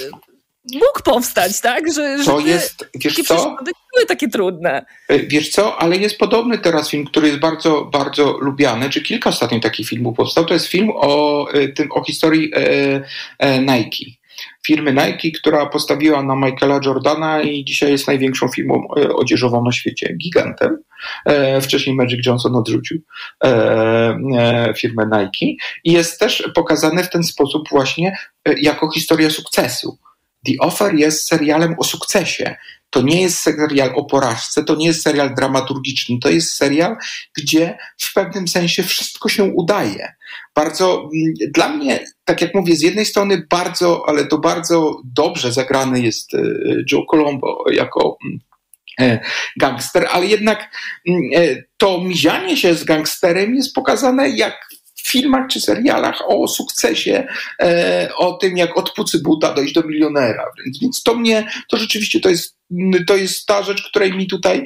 mógł powstać, tak? Że, to że jest, wiesz co? były takie trudne. Y, wiesz co, ale jest podobny teraz film, który jest bardzo, bardzo lubiany, czy kilka ostatnio takich filmów powstał. To jest film o, y, tym, o historii e, e, Nike firmy Nike, która postawiła na Michaela Jordana i dzisiaj jest największą firmą e, odzieżową na świecie, gigantem. E, wcześniej Magic Johnson odrzucił e, firmę Nike i jest też pokazane w ten sposób właśnie jako historia sukcesu. The Offer jest serialem o sukcesie. To nie jest serial o porażce, to nie jest serial dramaturgiczny, to jest serial, gdzie w pewnym sensie wszystko się udaje. Bardzo, mm, dla mnie, tak jak mówię, z jednej strony bardzo, ale to bardzo dobrze zagrany jest e, Joe Colombo jako mm, e, gangster, ale jednak mm, e, to mizianie się z gangsterem jest pokazane jak filmach czy serialach o sukcesie, o tym, jak od pucybuta dojść do milionera. Więc, to mnie, to rzeczywiście to jest, to jest ta rzecz, której mi tutaj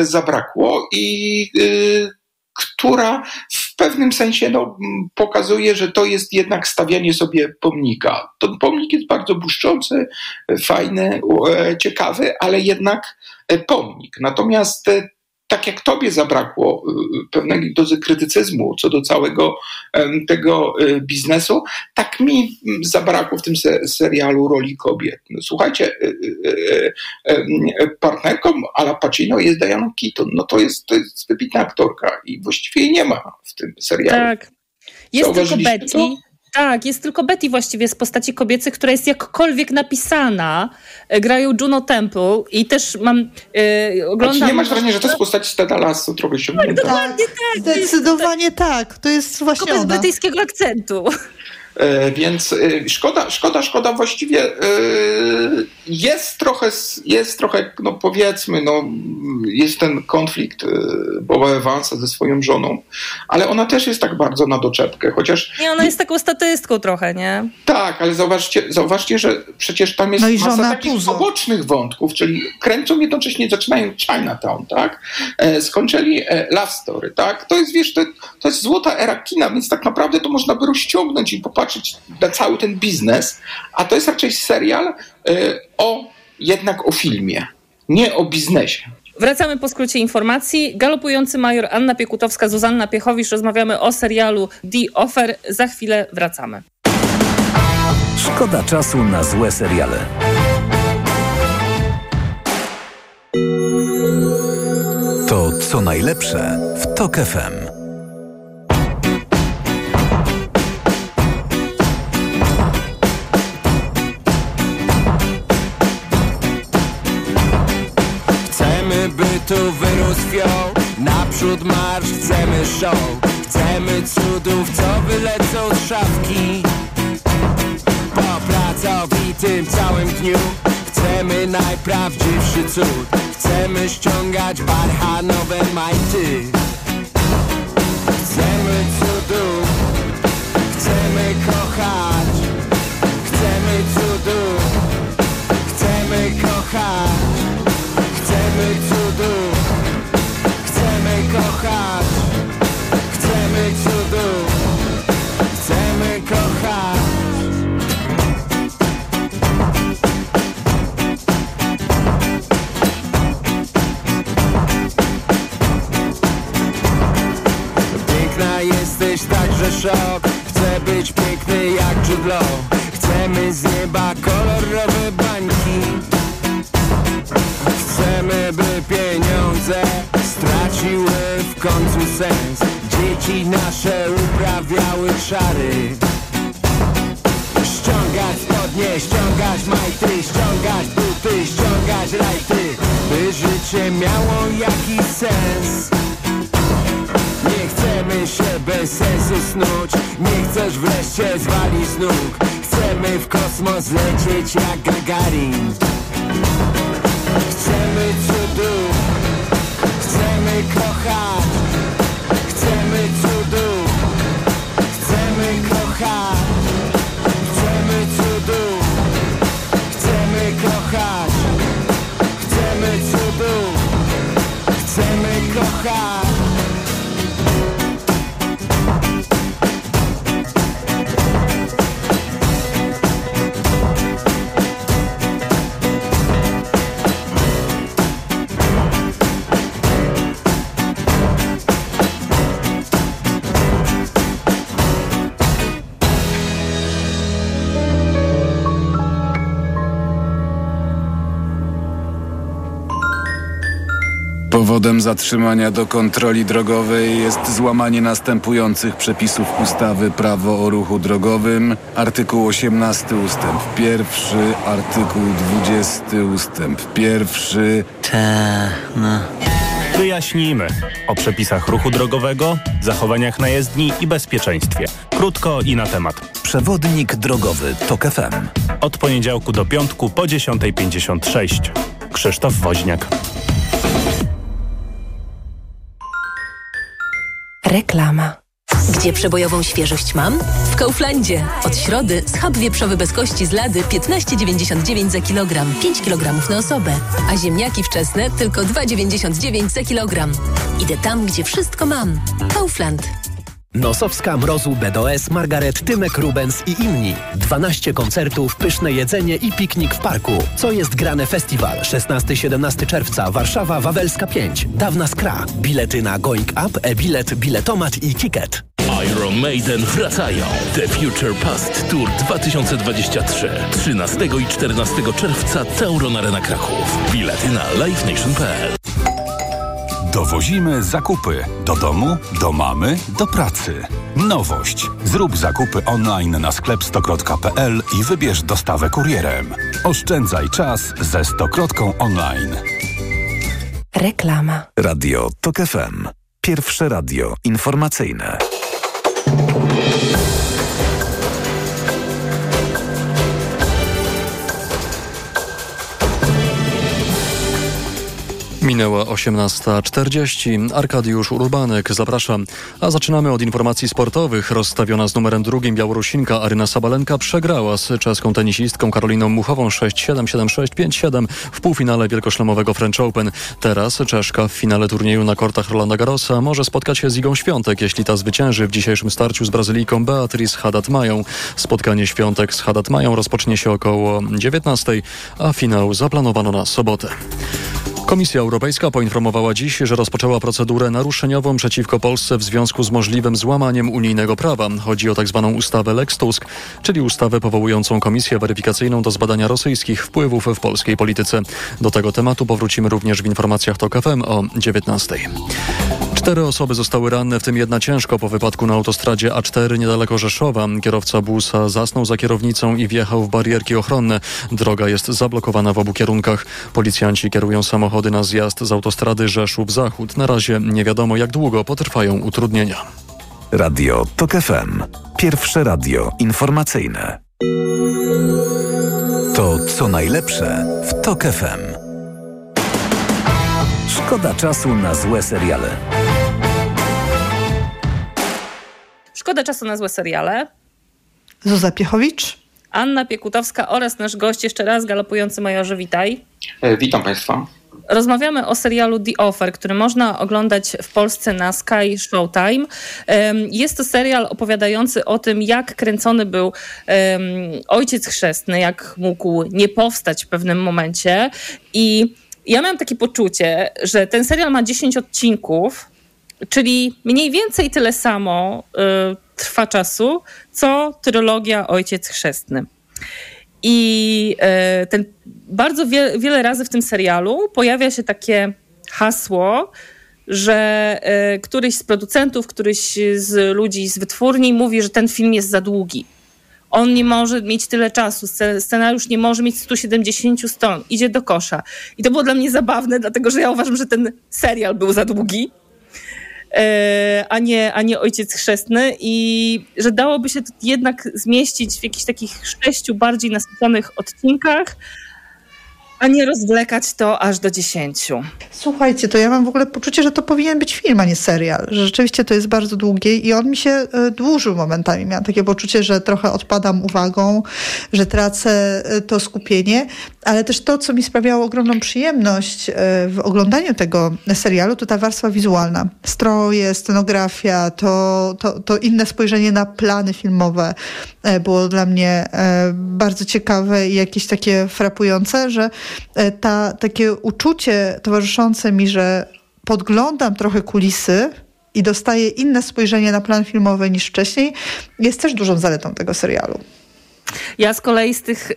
zabrakło i która w pewnym sensie no, pokazuje, że to jest jednak stawianie sobie pomnika. Ten pomnik jest bardzo błyszczący, fajny, ciekawy, ale jednak pomnik. Natomiast tak jak tobie zabrakło y, y, pewnej dozy krytycyzmu co do całego tego y, biznesu, tak mi mm, zabrakło w tym serialu roli kobiet. No, słuchajcie, partnerką Ala Pacino jest Diana Keaton. No to jest, to jest wybitna aktorka i właściwie jej nie ma w tym serialu. Tak. Jest tylko Betty. To? Tak, jest tylko Betty właściwie z postaci kobiecej, która jest jakkolwiek napisana. E, grają Juno Temple i też mam... Yy, oglądam... Znaczy nie masz wrażenia, że to jest postać z Teda Lasso trochę ściągnięta? Tak, dokładnie tak. Zdecydowanie tak. To jest właśnie Kobiet ona. brytyjskiego akcentu. E, więc e, szkoda, szkoda, szkoda właściwie e, jest trochę, jest trochę, no powiedzmy, no, jest ten konflikt Boba Evansa ze swoją żoną, ale ona też jest tak bardzo na doczepkę, chociaż... Nie, ona jest taką statystką trochę, nie? Tak, ale zauważcie, zauważcie że przecież tam jest no masa takich puzo. pobocznych wątków, czyli kręcą jednocześnie, zaczynają Chinatown, tak? Skończyli Love Story, tak? To jest, wiesz, to, to jest złota era kina, więc tak naprawdę to można by rozciągnąć i popatrzeć patrzeć na cały ten biznes, a to jest raczej serial y, o jednak o filmie, nie o biznesie. Wracamy po skrócie informacji. Galopujący major Anna Piekutowska, Zuzanna Piechowicz. Rozmawiamy o serialu The Offer. Za chwilę wracamy. Szkoda czasu na złe seriale. To co najlepsze w TOK FM. tu wyrósł fioł Naprzód marsz, chcemy show. Chcemy cudów, co wylecą z szafki. Po pracowitym całym dniu Chcemy najprawdziwszy cud. Chcemy ściągać barhanowe majty. Chcemy cudów. Chcemy kochać. Chcemy cudów. Chcemy kochać. Piękna jesteś także szok. Chcę być piękny jak Jude Chcemy z nieba kolorowe bańki. Chcemy by pieniądze końcu sens. Dzieci nasze uprawiały czary Ściągać spodnie, ściągać majty Ściągać buty, ściągać rajty By życie miało jakiś sens. Nie chcemy się bez sensu snuć. Nie chcesz wreszcie zwalić z nóg. Chcemy w kosmos lecieć jak Gagarin kochać Chcemy Powodem zatrzymania do kontroli drogowej jest złamanie następujących przepisów ustawy Prawo o ruchu drogowym, artykuł 18 ustęp 1, artykuł 20 ustęp 1. Ta, no. Wyjaśnijmy o przepisach ruchu drogowego, zachowaniach na jezdni i bezpieczeństwie. Krótko i na temat. Przewodnik drogowy TOK FM. Od poniedziałku do piątku po 10.56. Krzysztof Woźniak. Reklama. Gdzie przebojową świeżość mam? W Kauflandzie. Od środy schab wieprzowy bez kości z lady 15,99 za kilogram, 5 kg na osobę. A ziemniaki wczesne tylko 2,99 za kilogram. Idę tam, gdzie wszystko mam. Kaufland. Nosowska, Mrozu, BDOS, Margaret, Tymek, Rubens i inni. 12 koncertów, pyszne jedzenie i piknik w parku. Co jest grane festiwal? 16-17 czerwca, Warszawa, Wawelska 5. Dawna Skra. Bilety na Going Up, e-bilet, biletomat i ticket. Iron Maiden wracają. The Future Past Tour 2023. 13 i 14 czerwca Tauron Arena Kraków. Bilety na livenation.pl Dowozimy zakupy do domu, do mamy, do pracy. Nowość. Zrób zakupy online na sklep stokrot.pl i wybierz dostawę kurierem. Oszczędzaj czas ze Stokrotką online. Reklama. Radio TOK FM. Pierwsze radio informacyjne. Minęła 18.40. Arkadiusz Urbanek, zapraszam. A zaczynamy od informacji sportowych. Rozstawiona z numerem drugim Białorusinka Aryna Sabalenka przegrała z czeską tenisistką Karoliną Muchową 6-7, 7-6, 5-7 w półfinale wielkoszlemowego French Open. Teraz Czeszka w finale turnieju na kortach Rolanda Garrosa może spotkać się z Igą Świątek, jeśli ta zwycięży w dzisiejszym starciu z Brazylijką Beatrice Haddad-Mają. Spotkanie Świątek z Haddad-Mają rozpocznie się około 19, a finał zaplanowano na sobotę. Komisja Europejska poinformowała dziś, że rozpoczęła procedurę naruszeniową przeciwko Polsce w związku z możliwym złamaniem unijnego prawa. Chodzi o tzw. Tak ustawę Lex Tusk, czyli ustawę powołującą komisję weryfikacyjną do zbadania rosyjskich wpływów w polskiej polityce. Do tego tematu powrócimy również w informacjach TOK FM o 19. Cztery osoby zostały ranne, w tym jedna ciężko po wypadku na autostradzie A4 niedaleko Rzeszowa. Kierowca busa zasnął za kierownicą i wjechał w barierki ochronne. Droga jest zablokowana w obu kierunkach. Policjanci kierują samochody na zjazd z autostrady Rzeszów-Zachód. Na razie nie wiadomo jak długo potrwają utrudnienia. Radio TOK FM. Pierwsze radio informacyjne. To co najlepsze w TOK FM. Szkoda czasu na złe seriale. Szkoda czasu na złe seriale. Zuza Piechowicz. Anna Piekutowska oraz nasz gość jeszcze raz, galopujący majorze, witaj. E, witam Państwa. rozmawiamy o serialu The Offer, który można oglądać w Polsce na Sky Showtime. Jest to serial opowiadający o tym, jak kręcony był ojciec chrzestny, jak mógł nie powstać w pewnym momencie. I ja mam takie poczucie, że ten serial ma 10 odcinków, czyli mniej więcej tyle samo y, trwa czasu, co trylogia Ojciec Chrzestny. I y, ten, bardzo wie, wiele razy w tym serialu pojawia się takie hasło, że y, któryś z producentów, któryś z ludzi z wytwórni mówi, że ten film jest za długi. On nie może mieć tyle czasu, scenariusz nie może mieć 170 stron, idzie do kosza. I to było dla mnie zabawne, dlatego że ja uważam, że ten serial był za długi a nie, a nie ojciec chrzestny i że dałoby się to jednak zmieścić w jakichś takich sześciu bardziej nasyconych odcinkach, a nie rozwlekać to aż do dziesięciu. Słuchajcie, to ja mam w ogóle poczucie, że to powinien być film, a nie serial. Że rzeczywiście to jest bardzo długie i on mi się e, dłużył momentami. Miałam takie poczucie, że trochę odpadam uwagą, że tracę e, to skupienie, ale też to, co mi sprawiało ogromną przyjemność e, w oglądaniu tego serialu, to ta warstwa wizualna. Stroje, scenografia, to, to, to inne spojrzenie na plany filmowe było dla mnie bardzo ciekawe i jakieś takie frapujące, że ta, takie uczucie towarzyszące mi, że podglądam trochę kulisy i dostaję inne spojrzenie na plan filmowy niż wcześniej, jest też dużą zaletą tego serialu. Ja z kolei z, tych, y,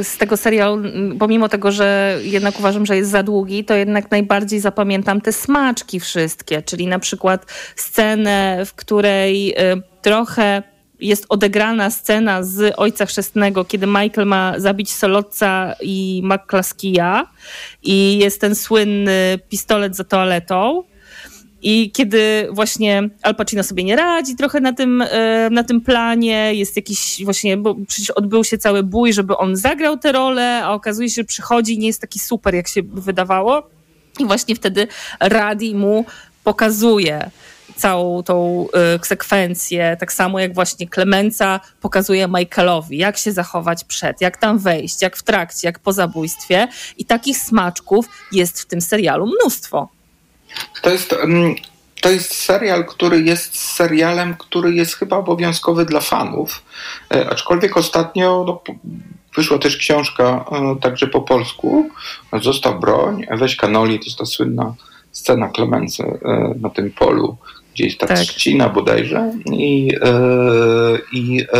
y, z tego serialu, pomimo tego, że jednak uważam, że jest za długi, to jednak najbardziej zapamiętam te smaczki wszystkie, czyli na przykład scenę, w której y, trochę jest odegrana scena z Ojca Chrzestnego, kiedy Michael ma zabić Solotca i McClaskija i jest ten słynny pistolet za toaletą. I kiedy właśnie Al Pacino sobie nie radzi trochę na tym, e, na tym planie, jest jakiś właśnie, bo przecież odbył się cały bój, żeby on zagrał tę rolę, a okazuje się, że przychodzi i nie jest taki super, jak się wydawało. I właśnie wtedy Radi mu pokazuje całą tą y, sekwencję, tak samo jak właśnie Klemenca pokazuje Michaelowi, jak się zachować przed, jak tam wejść, jak w trakcie, jak po zabójstwie. I takich smaczków jest w tym serialu mnóstwo. To jest, mm, to jest serial, który jest serialem, który jest chyba obowiązkowy dla fanów. E, aczkolwiek ostatnio no, wyszła też książka, e, także po polsku, Zostaw broń, weź kanoli, to jest ta słynna scena Klemency e, na tym polu, gdzieś ta tak. trzcina bodajże i, e, i e,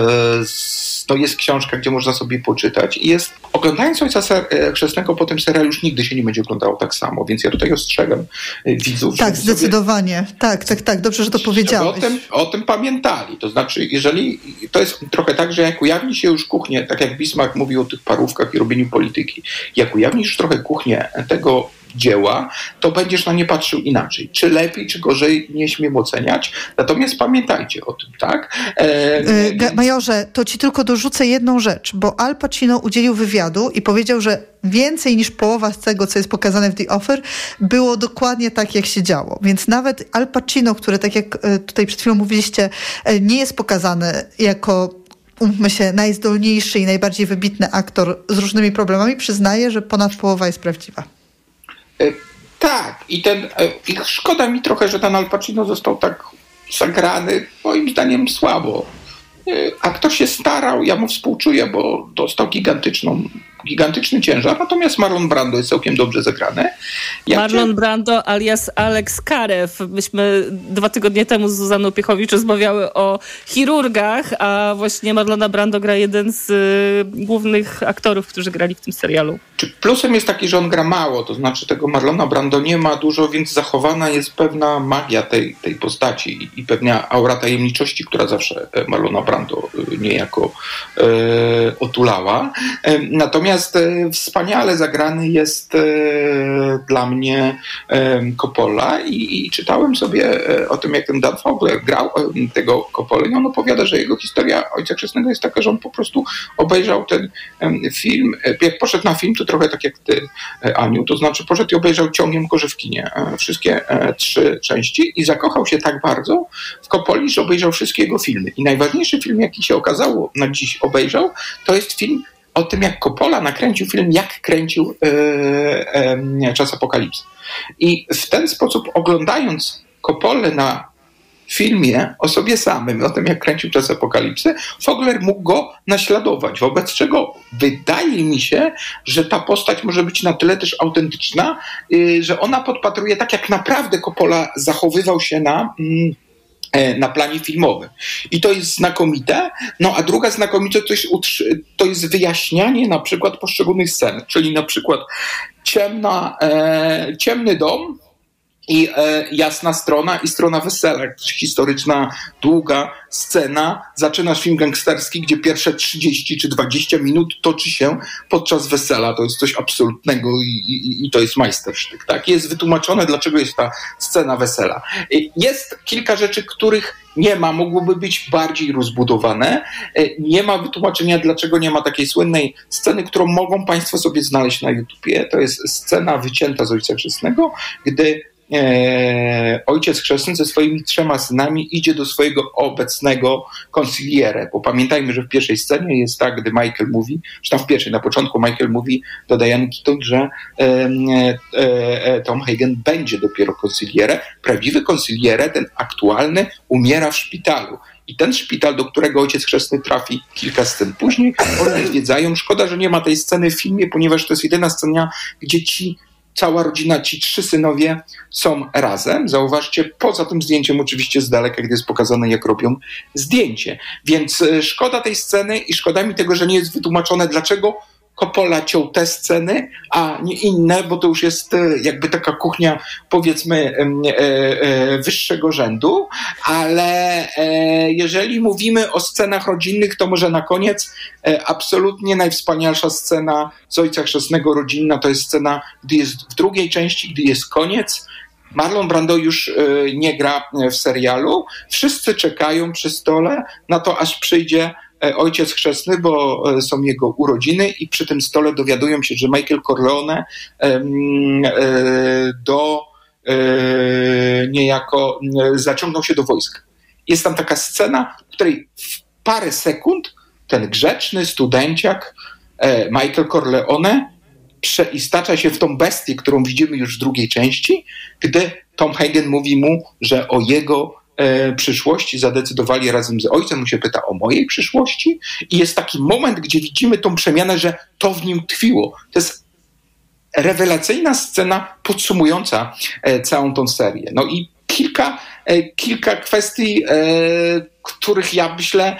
to jest książka, gdzie można sobie poczytać i jest, oglądając Ojca e, Chrzestnego po tym serialu już nigdy się nie będzie oglądało tak samo, więc ja tutaj ostrzegam widzów. Tak, zdecydowanie. Tak, tak, tak, dobrze, że to powiedziałeś. O tym, o tym pamiętali, to znaczy jeżeli, to jest trochę tak, że jak ujawni się już kuchnię, tak jak Bismarck mówił o tych parówkach i robieniu polityki, jak ujawnisz trochę kuchnię tego dzieła, to będziesz na nie patrzył inaczej. Czy lepiej, czy gorzej, nie śmiem oceniać. Natomiast pamiętajcie o tym, tak? E, e Majorze, to ci tylko dorzucę jedną rzecz, bo Al Pacino udzielił wywiadu i powiedział, że więcej niż połowa z tego, co jest pokazane w The Offer, było dokładnie tak, jak się działo. Więc nawet Al Pacino, który, tak jak e, tutaj przed chwilą mówiliście, e, nie jest pokazany jako umówmy się, najzdolniejszy i najbardziej wybitny aktor z różnymi problemami, przyznaje, że ponad połowa jest prawdziwa. E, tak, i ten, e, i szkoda mi trochę, że ten Al Pacino został tak zagrany, moim zdaniem słabo. E, aktor się starał, ja mu współczuję, bo dostał gigantyczną gigantyczny ciężar, natomiast Marlon Brando jest całkiem dobrze zagrany. Marlon Brando alias Alex Karew. Myśmy dwa tygodnie temu z Zuzaną Piechowicz rozmawiały o chirurgach, a właśnie Marlona Brando gra jeden z y, głównych aktorów, którzy grali w tym serialu. Czy plusem jest taki, że on gra mało, to znaczy tego Marlona Brando nie ma dużo, więc zachowana jest pewna magia tej, tej postaci i, i pewna aura tajemniczości, która zawsze e, Marlona Brando e, niejako e, otulała. E, natomiast Natomiast e, wspaniale zagrany jest e, dla mnie e, Coppola i, i czytałem sobie o tym, jak ten Dan Fogler grał tego Coppola i on opowiada, że jego historia Ojca Chrzestnego jest taka, że on po prostu obejrzał ten film, jak poszedł na film, to trochę tak jak ty, Aniu, to znaczy poszedł i obejrzał ciągiem korzywkinie wszystkie trzy części i zakochał się tak bardzo w Coppoli, że obejrzał wszystkie jego filmy. I najważniejszy film, jaki się okazało na dziś obejrzał, to jest film o tym, jak Coppola nakręcił film, jak kręcił e, e, Czas Apokalipsy. I w ten sposób oglądając Coppolę na filmie o sobie samym, o tym jak kręcił Czas Apokalipsy, Fogler mógł go naśladować, wobec czego wydaje mi się, że ta postać może być na tyle też autentyczna, y, że ona podpatruje tak, jak naprawdę Coppola zachowywał się na... Mm, na planie filmowym. I to jest znakomite. No a druga znakomite to jest, to jest wyjaśnianie na przykład poszczególnych scen, czyli na przykład ciemna, e, ciemny dom, i e, jasna strona i strona wesela. Historyczna, długa scena. Zaczynasz film gangsterski, gdzie pierwsze 30 czy 20 minut toczy się podczas wesela. To jest coś absolutnego i, i, i to jest majstersztyk. Tak? Jest wytłumaczone, dlaczego jest ta scena wesela. Jest kilka rzeczy, których nie ma, mogłoby być bardziej rozbudowane. E, nie ma wytłumaczenia, dlaczego nie ma takiej słynnej sceny, którą mogą Państwo sobie znaleźć na YouTubie. To jest scena wycięta z Ojca Chrzestnego, gdy e, ojciec chrzestny ze swoimi trzema synami idzie do swojego obecnego konsiliere, bo pamiętajmy, że w pierwszej scenie jest tak, gdy Michael mówi, że tam w pierwszej, na początku Michael mówi do Diane Keaton, że e, e, Tom Hagen będzie dopiero konsilierem. Prawdziwy konsiliere, ten aktualny, umiera w szpitalu. I ten szpital, do którego ojciec chrzestny trafi kilka scen później, oni zwiedzają. Szkoda, że nie ma tej sceny w filmie, ponieważ to jest jedyna scena, gdzie ci cała rodzina, ci trzy synowie są razem. Zauważcie, poza tym zdjęciem oczywiście z daleka, gdy jest pokazane, jak robią zdjęcie. Więc e, szkoda tej sceny i szkoda mi tego, że nie jest wytłumaczone, dlaczego Coppola ciął te sceny, a nie inne, bo to już jest e, jakby taka kuchnia, powiedzmy, e, e, wyższego rzędu, ale jeżeli mówimy o scenach rodzinnych, to może na koniec absolutnie najwspanialsza scena z Ojca Chrzestnego rodzinna to jest scena, gdy jest w drugiej części, gdy jest koniec, Marlon Brando już nie gra w serialu. Wszyscy czekają przy stole na to, aż przyjdzie ojciec chrzestny, bo e, są jego urodziny i przy tym stole dowiadują się, że Michael Corleone e, do niejako zaciągnął się do wojska. Jest tam taka scena, w której w parę sekund ten grzeczny studenciak Michael Corleone przeistacza się w tą bestię, którą widzimy już w drugiej części, gdy Tom Hagen mówi mu, że o jego e, przyszłości zadecydowali razem z ojcem. On się pyta o mojej przyszłości i jest taki moment, gdzie widzimy tą przemianę, że to w nim tkwiło. To jest rewelacyjna scena podsumująca e, całą tą serię. No i kilka, e, kilka kwestii e, których ja myślę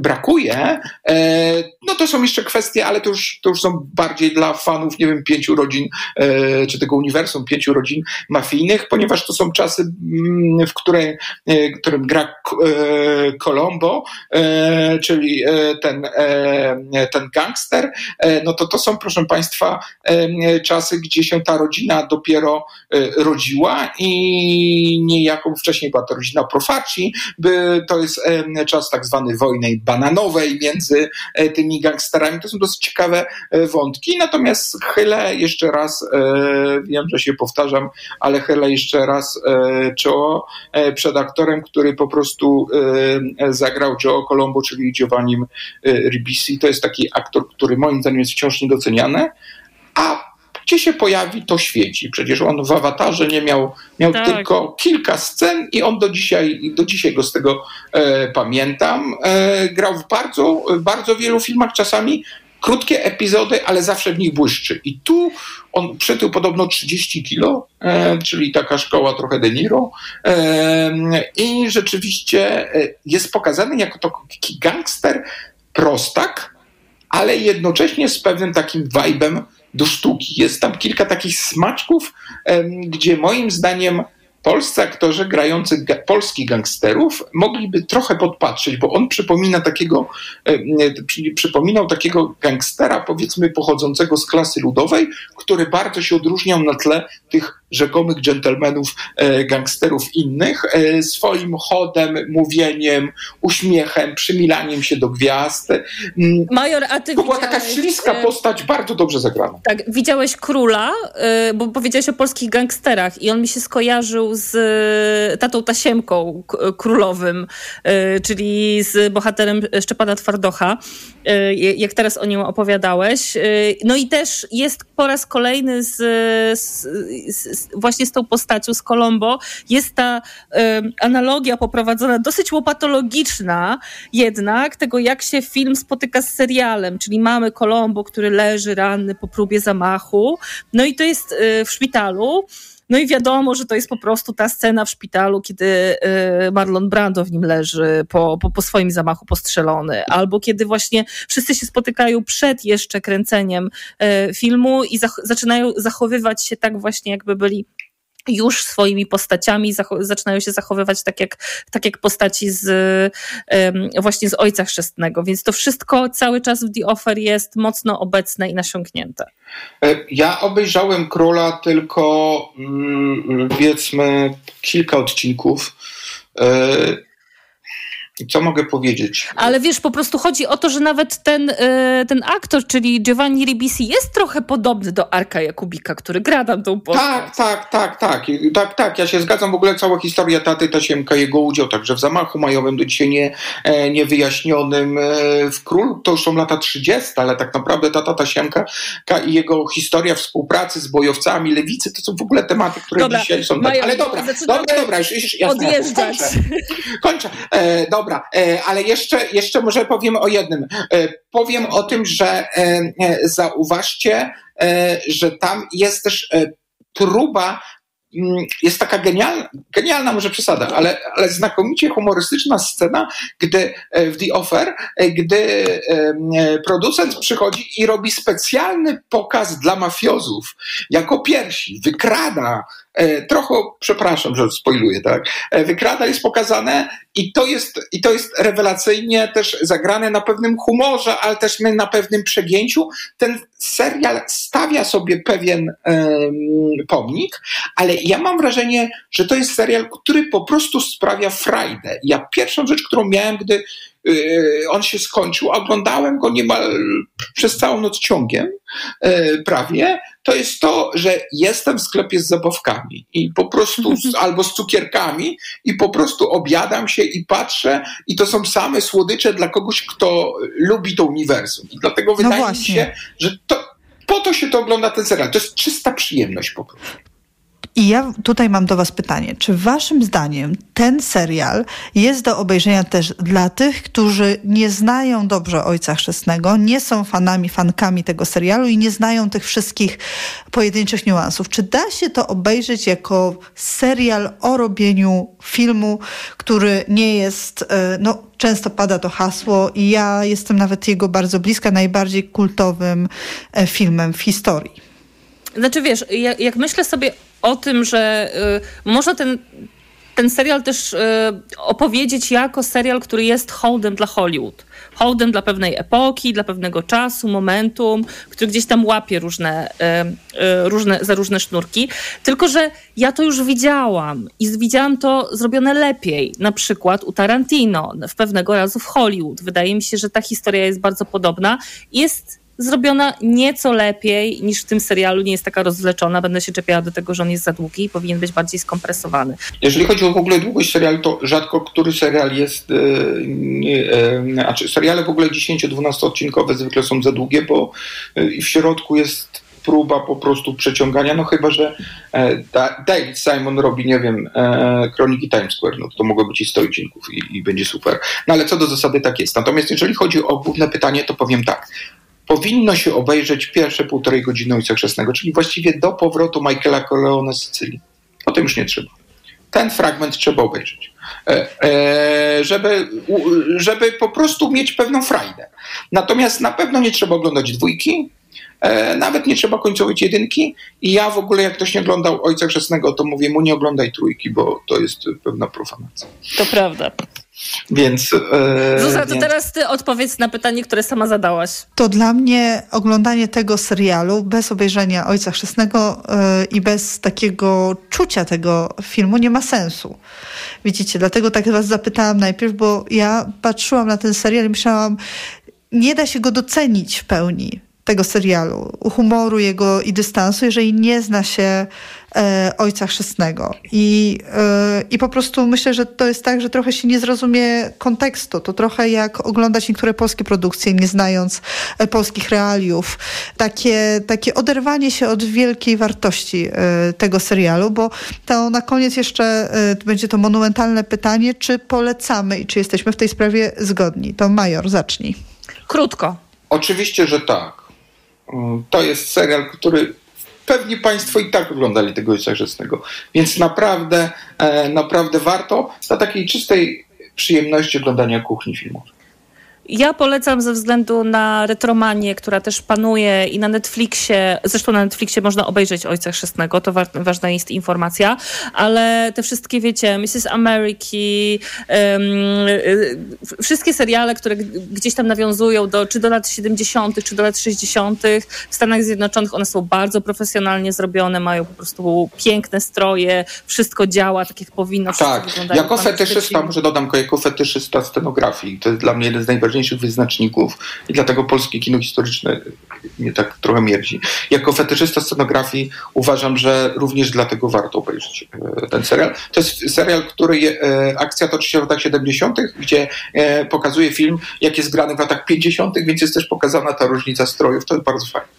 brakuje, e, no to są jeszcze kwestie, ale to już, to już są bardziej dla fanów, nie wiem, pięciu rodzin, e, czy tego uniwersum, pięciu rodzin mafijnych, ponieważ to są czasy, mm, w której, e, którym gra Colombo, czyli ten, ten gangster, no to to są, proszę Państwa, czasy, gdzie się ta rodzina dopiero rodziła i niejako wcześniej była to rodzina Profaci, by to jest czas tak zwany wojny bananowej między e, tymi gangsterami. To są dosyć ciekawe e, wątki. Natomiast chylę jeszcze raz, e, wiem, że się powtarzam, ale chylę jeszcze raz czoło przed aktorem, który po prostu zagrał Joe Colombo, czyli Giovanni Ribisi. To jest taki aktor, który moim zdaniem jest wciąż niedoceniany, a gdzie się pojawi, to świeci. Przecież on w awatarze nie miał, miał tak. tylko kilka scen i on do dzisiaj, do dzisiaj go z tego e, pamiętam. E, grał w bardzo, bardzo wielu filmach, czasami krótkie epizody, ale zawsze w nich błyszczy. I tu on przytył podobno 30 kilo, e, czyli taka szkoła trochę De Niro. E, I rzeczywiście e, jest pokazany jako taki gangster, prostak, ale jednocześnie z pewnym takim vibe'em do sztuki. Jest tam kilka takich smaczków, gdzie moim zdaniem polscy aktorzy grający polskich gangsterów mogliby trochę podpatrzeć, bo on przypomina takiego, czyli przypominał takiego gangstera, powiedzmy, pochodzącego z klasy ludowej, który bardzo się odróżniał na tle tych rzekomych dżentelmenów, e, gangsterów innych, e, swoim chodem, mówieniem, uśmiechem, przymilaniem się do gwiazd. Mm, Major, a ty To była taka śliska e, postać, bardzo dobrze zagrana. Tak, widziałeś króla, bo powiedziałeś o polskich gangsterach i on mi się skojarzył z tatą Tasiemką królowym, czyli z bohaterem Szczepana Twardocha, jak teraz o nim opowiadałeś. No i też jest po raz kolejny z, z, z, właśnie z tą postacią, z Colombo, jest ta analogia poprowadzona, dosyć łopatologiczna jednak, tego jak się film spotyka z serialem, czyli mamy Colombo, który leży ranny po próbie zamachu, no i to jest y, w szpitalu, no i wiadomo, że to jest po prostu ta scena w szpitalu, kiedy y, Marlon Brando w nim leży po, po, po swoim zamachu postrzelony, albo kiedy właśnie wszyscy się spotykają przed jeszcze kręceniem y, filmu i zach- zaczynają zachowywać się tak właśnie, jakby byli już swoimi postaciami zaczynają się zachowywać tak jak, tak jak postaci z właśnie z Ojca Chrzestnego, więc to wszystko cały czas w The Offer jest mocno obecne i nasiąknięte. E, Ja obejrzałem Króla tylko mm, powiedzmy kilka odcinków. E, Co mogę powiedzieć? Ale wiesz, po prostu chodzi o to, że nawet ten, e, ten aktor, czyli Giovanni Ribisi jest trochę podobny do Arka Jakubika, który gra tam tą postać. Tak, tak, tak, tak, I- tak, tak. Ja się zgadzam. W ogóle cała historia taty Tasiemka, jego udział także w zamachu majowym do dzisiaj nie, e, niewyjaśnionym e, w Król. To już są lata 30, ale tak naprawdę tata Tasiemka ka- i jego historia współpracy z bojowcami lewicy to są w ogóle tematy, które Dobra, dzisiaj są. Tak. Ale dobra, dobra, dobra, już, już jasne. Kończę. Kończę. E, dobra, e, ale jeszcze, jeszcze może powiem o jednym. E, powiem o tym, że e, zauważcie, że tam jest też próba mm, jest taka genialna, genialna może przesada, ale, ale znakomicie humorystyczna scena, gdy w The Offer, gdy producent przychodzi i robi specjalny pokaz dla mafiozów jako pierwsi, wykrada, trochę, przepraszam, że spoiluję, tak, e, wykrada jest pokazane i to jest, i to jest rewelacyjnie też zagrane na pewnym humorze, ale też na pewnym przegięciu. Ten serial stawia sobie pewien pomnik, ale ja mam wrażenie, że to jest serial, który po prostu sprawia frajdę. Ja pierwszą rzecz, którą miałem, gdy y, on się skończył, oglądałem go niemal przez całą noc ciągiem, y, prawie, to jest to, że jestem w sklepie z zabawkami i po prostu z, albo z cukierkami i po prostu obiadam się i patrzę i to są same słodycze dla kogoś, kto lubi to uniwersum. I dlatego wydaje mi się, że to, po to się to ogląda ten serial. To jest czysta przyjemność po prostu. I ja tutaj mam do Was pytanie. Czy Waszym zdaniem ten serial jest do obejrzenia też dla tych, którzy nie znają dobrze Ojca Chrzestnego, nie są fanami, fankami tego serialu i nie znają tych wszystkich pojedynczych niuansów? Czy da się to obejrzeć jako serial o robieniu filmu, który nie jest, e, no często pada to hasło i ja jestem nawet jego bardzo bliska, najbardziej kultowym e, filmem w historii? Znaczy wiesz, jak, jak myślę sobie o tym, że y, można ten, ten serial też y, opowiedzieć jako serial, który jest hołdem dla Hollywood. Hołdem dla pewnej epoki, dla pewnego czasu, momentum, który gdzieś tam łapie różne, y, y, różne, za różne sznurki. Tylko, że ja to już widziałam i widziałam to zrobione lepiej. Na przykład u Tarantino, w pewnego razu w Hollywood. Wydaje mi się, że ta historia jest bardzo podobna. Jest zrobiona nieco lepiej niż w tym serialu, nie jest taka rozwleczona. Będę się czepiała do tego, że on jest za długi i powinien być bardziej skompresowany. Jeżeli chodzi o w ogóle długość serialu, to rzadko który serial jest. E, nie, e, znaczy seriale w ogóle 10-12 odcinkowe zwykle są za długie, bo e, w środku jest próba po prostu przeciągania, no chyba, że Da- David Simon robi, nie wiem, Kroniki Times Square, no to, to mogło być i 100 odcinków i, i będzie super. No ale co do zasady tak jest. Natomiast jeżeli chodzi o główne pytanie, to powiem tak. Powinno się obejrzeć pierwsze półtorej godziny Ojca Chrzestnego, czyli właściwie do powrotu Michaela Corleone z Sycylii. Potem już nie trzeba. Ten fragment trzeba obejrzeć, e, e, żeby, żeby po prostu mieć pewną frajdę. Natomiast na pewno nie trzeba oglądać dwójki, nawet nie trzeba końcować jedynki i ja w ogóle jak ktoś nie oglądał Ojca Chrzestnego, to mówię mu nie oglądaj trójki, bo to jest pewna profanacja. To prawda. Więc. E, Zuza, to więc... teraz ty odpowiedz na pytanie, które sama zadałaś. To dla mnie oglądanie tego serialu bez obejrzenia Ojca Chrzestnego e, i bez takiego czucia tego filmu nie ma sensu. Widzicie, dlatego tak was zapytałam najpierw, bo ja patrzyłam na ten serial i myślałam, nie da się go docenić w pełni tego serialu, humoru jego i dystansu, jeżeli nie zna się e, Ojca Chrzestnego. I, e, I po prostu myślę, że to jest tak, że trochę się nie zrozumie kontekstu. To trochę jak oglądać niektóre polskie produkcje, nie znając e, polskich realiów. Takie, takie oderwanie się od wielkiej wartości e, tego serialu, bo to na koniec jeszcze e, będzie to monumentalne pytanie, czy polecamy i czy jesteśmy w tej sprawie zgodni. To Major, zacznij. Krótko. Oczywiście, że tak. Mm, to jest serial, który pewnie Państwo i tak oglądali tego Ojca Chrzestnego. Więc naprawdę, e, naprawdę warto dla takiej czystej przyjemności oglądania kuchni filmowej. Ja polecam ze względu na retromanię, która też panuje i na Netflixie, zresztą na Netflixie można obejrzeć Ojca Chrzestnego, to wa ważna jest informacja, ale te wszystkie, wiecie, Mrs. Ameriki, um, wszystkie seriale, które gdzieś tam nawiązują do, czy do lat 70., czy do lat 60. w Stanach Zjednoczonych, one są bardzo profesjonalnie zrobione, mają po prostu piękne stroje, wszystko działa tak jak powinno. Tak, jako fetyszysta, może dodam, jako fetyszysta scenografii, to jest dla mnie jeden z najważniejszych wyznaczników i dlatego polskie kino historyczne mnie tak trochę mierdzi. Jako fetyszysta scenografii uważam, że również dlatego warto obejrzeć e, ten serial. To jest serial, który e, akcja toczy się w latach 70., gdzie e, pokazuje film, jak jest grany w latach 50., więc jest też pokazana ta różnica strojów. To jest bardzo fajne.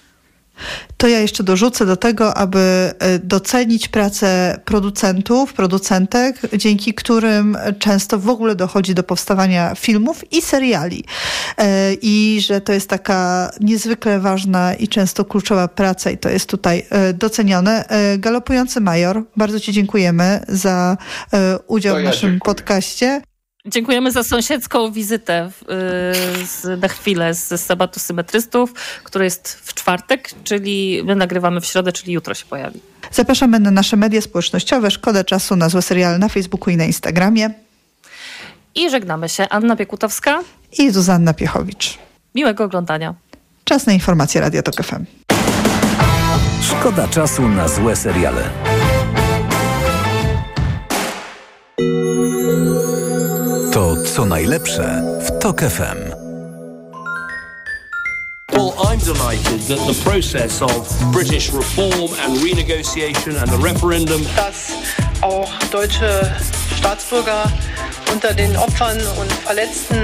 To ja jeszcze dorzucę do tego, aby e, docenić pracę producentów, producentek, dzięki którym często w ogóle dochodzi do powstawania filmów i seriali. E, I że to jest taka niezwykle ważna i często kluczowa praca i to jest tutaj e, docenione. Galopujący Major, bardzo Ci dziękujemy za udział ja w naszym dziękuję. podcaście. Dziękujemy za sąsiedzką wizytę y, z, na chwilę z sabatu symetrystów, który jest w czwartek, czyli my nagrywamy w środę, czyli jutro się pojawi. Zapraszamy na nasze media społecznościowe. Szkoda czasu na złe seriale na Facebooku i na Instagramie. I żegnamy się. Anna Piekutowska i Zuzanna Piechowicz. Miłego oglądania. Czas na informacje Radio Tok FM. Szkoda czasu na złe seriale. Co najlepsze w TOK FM. Well, I'm delighted that the process of British reform and renegotiation and the referendum. Dass auch deutsche Staatsbürger unter den Opfern und Verletzten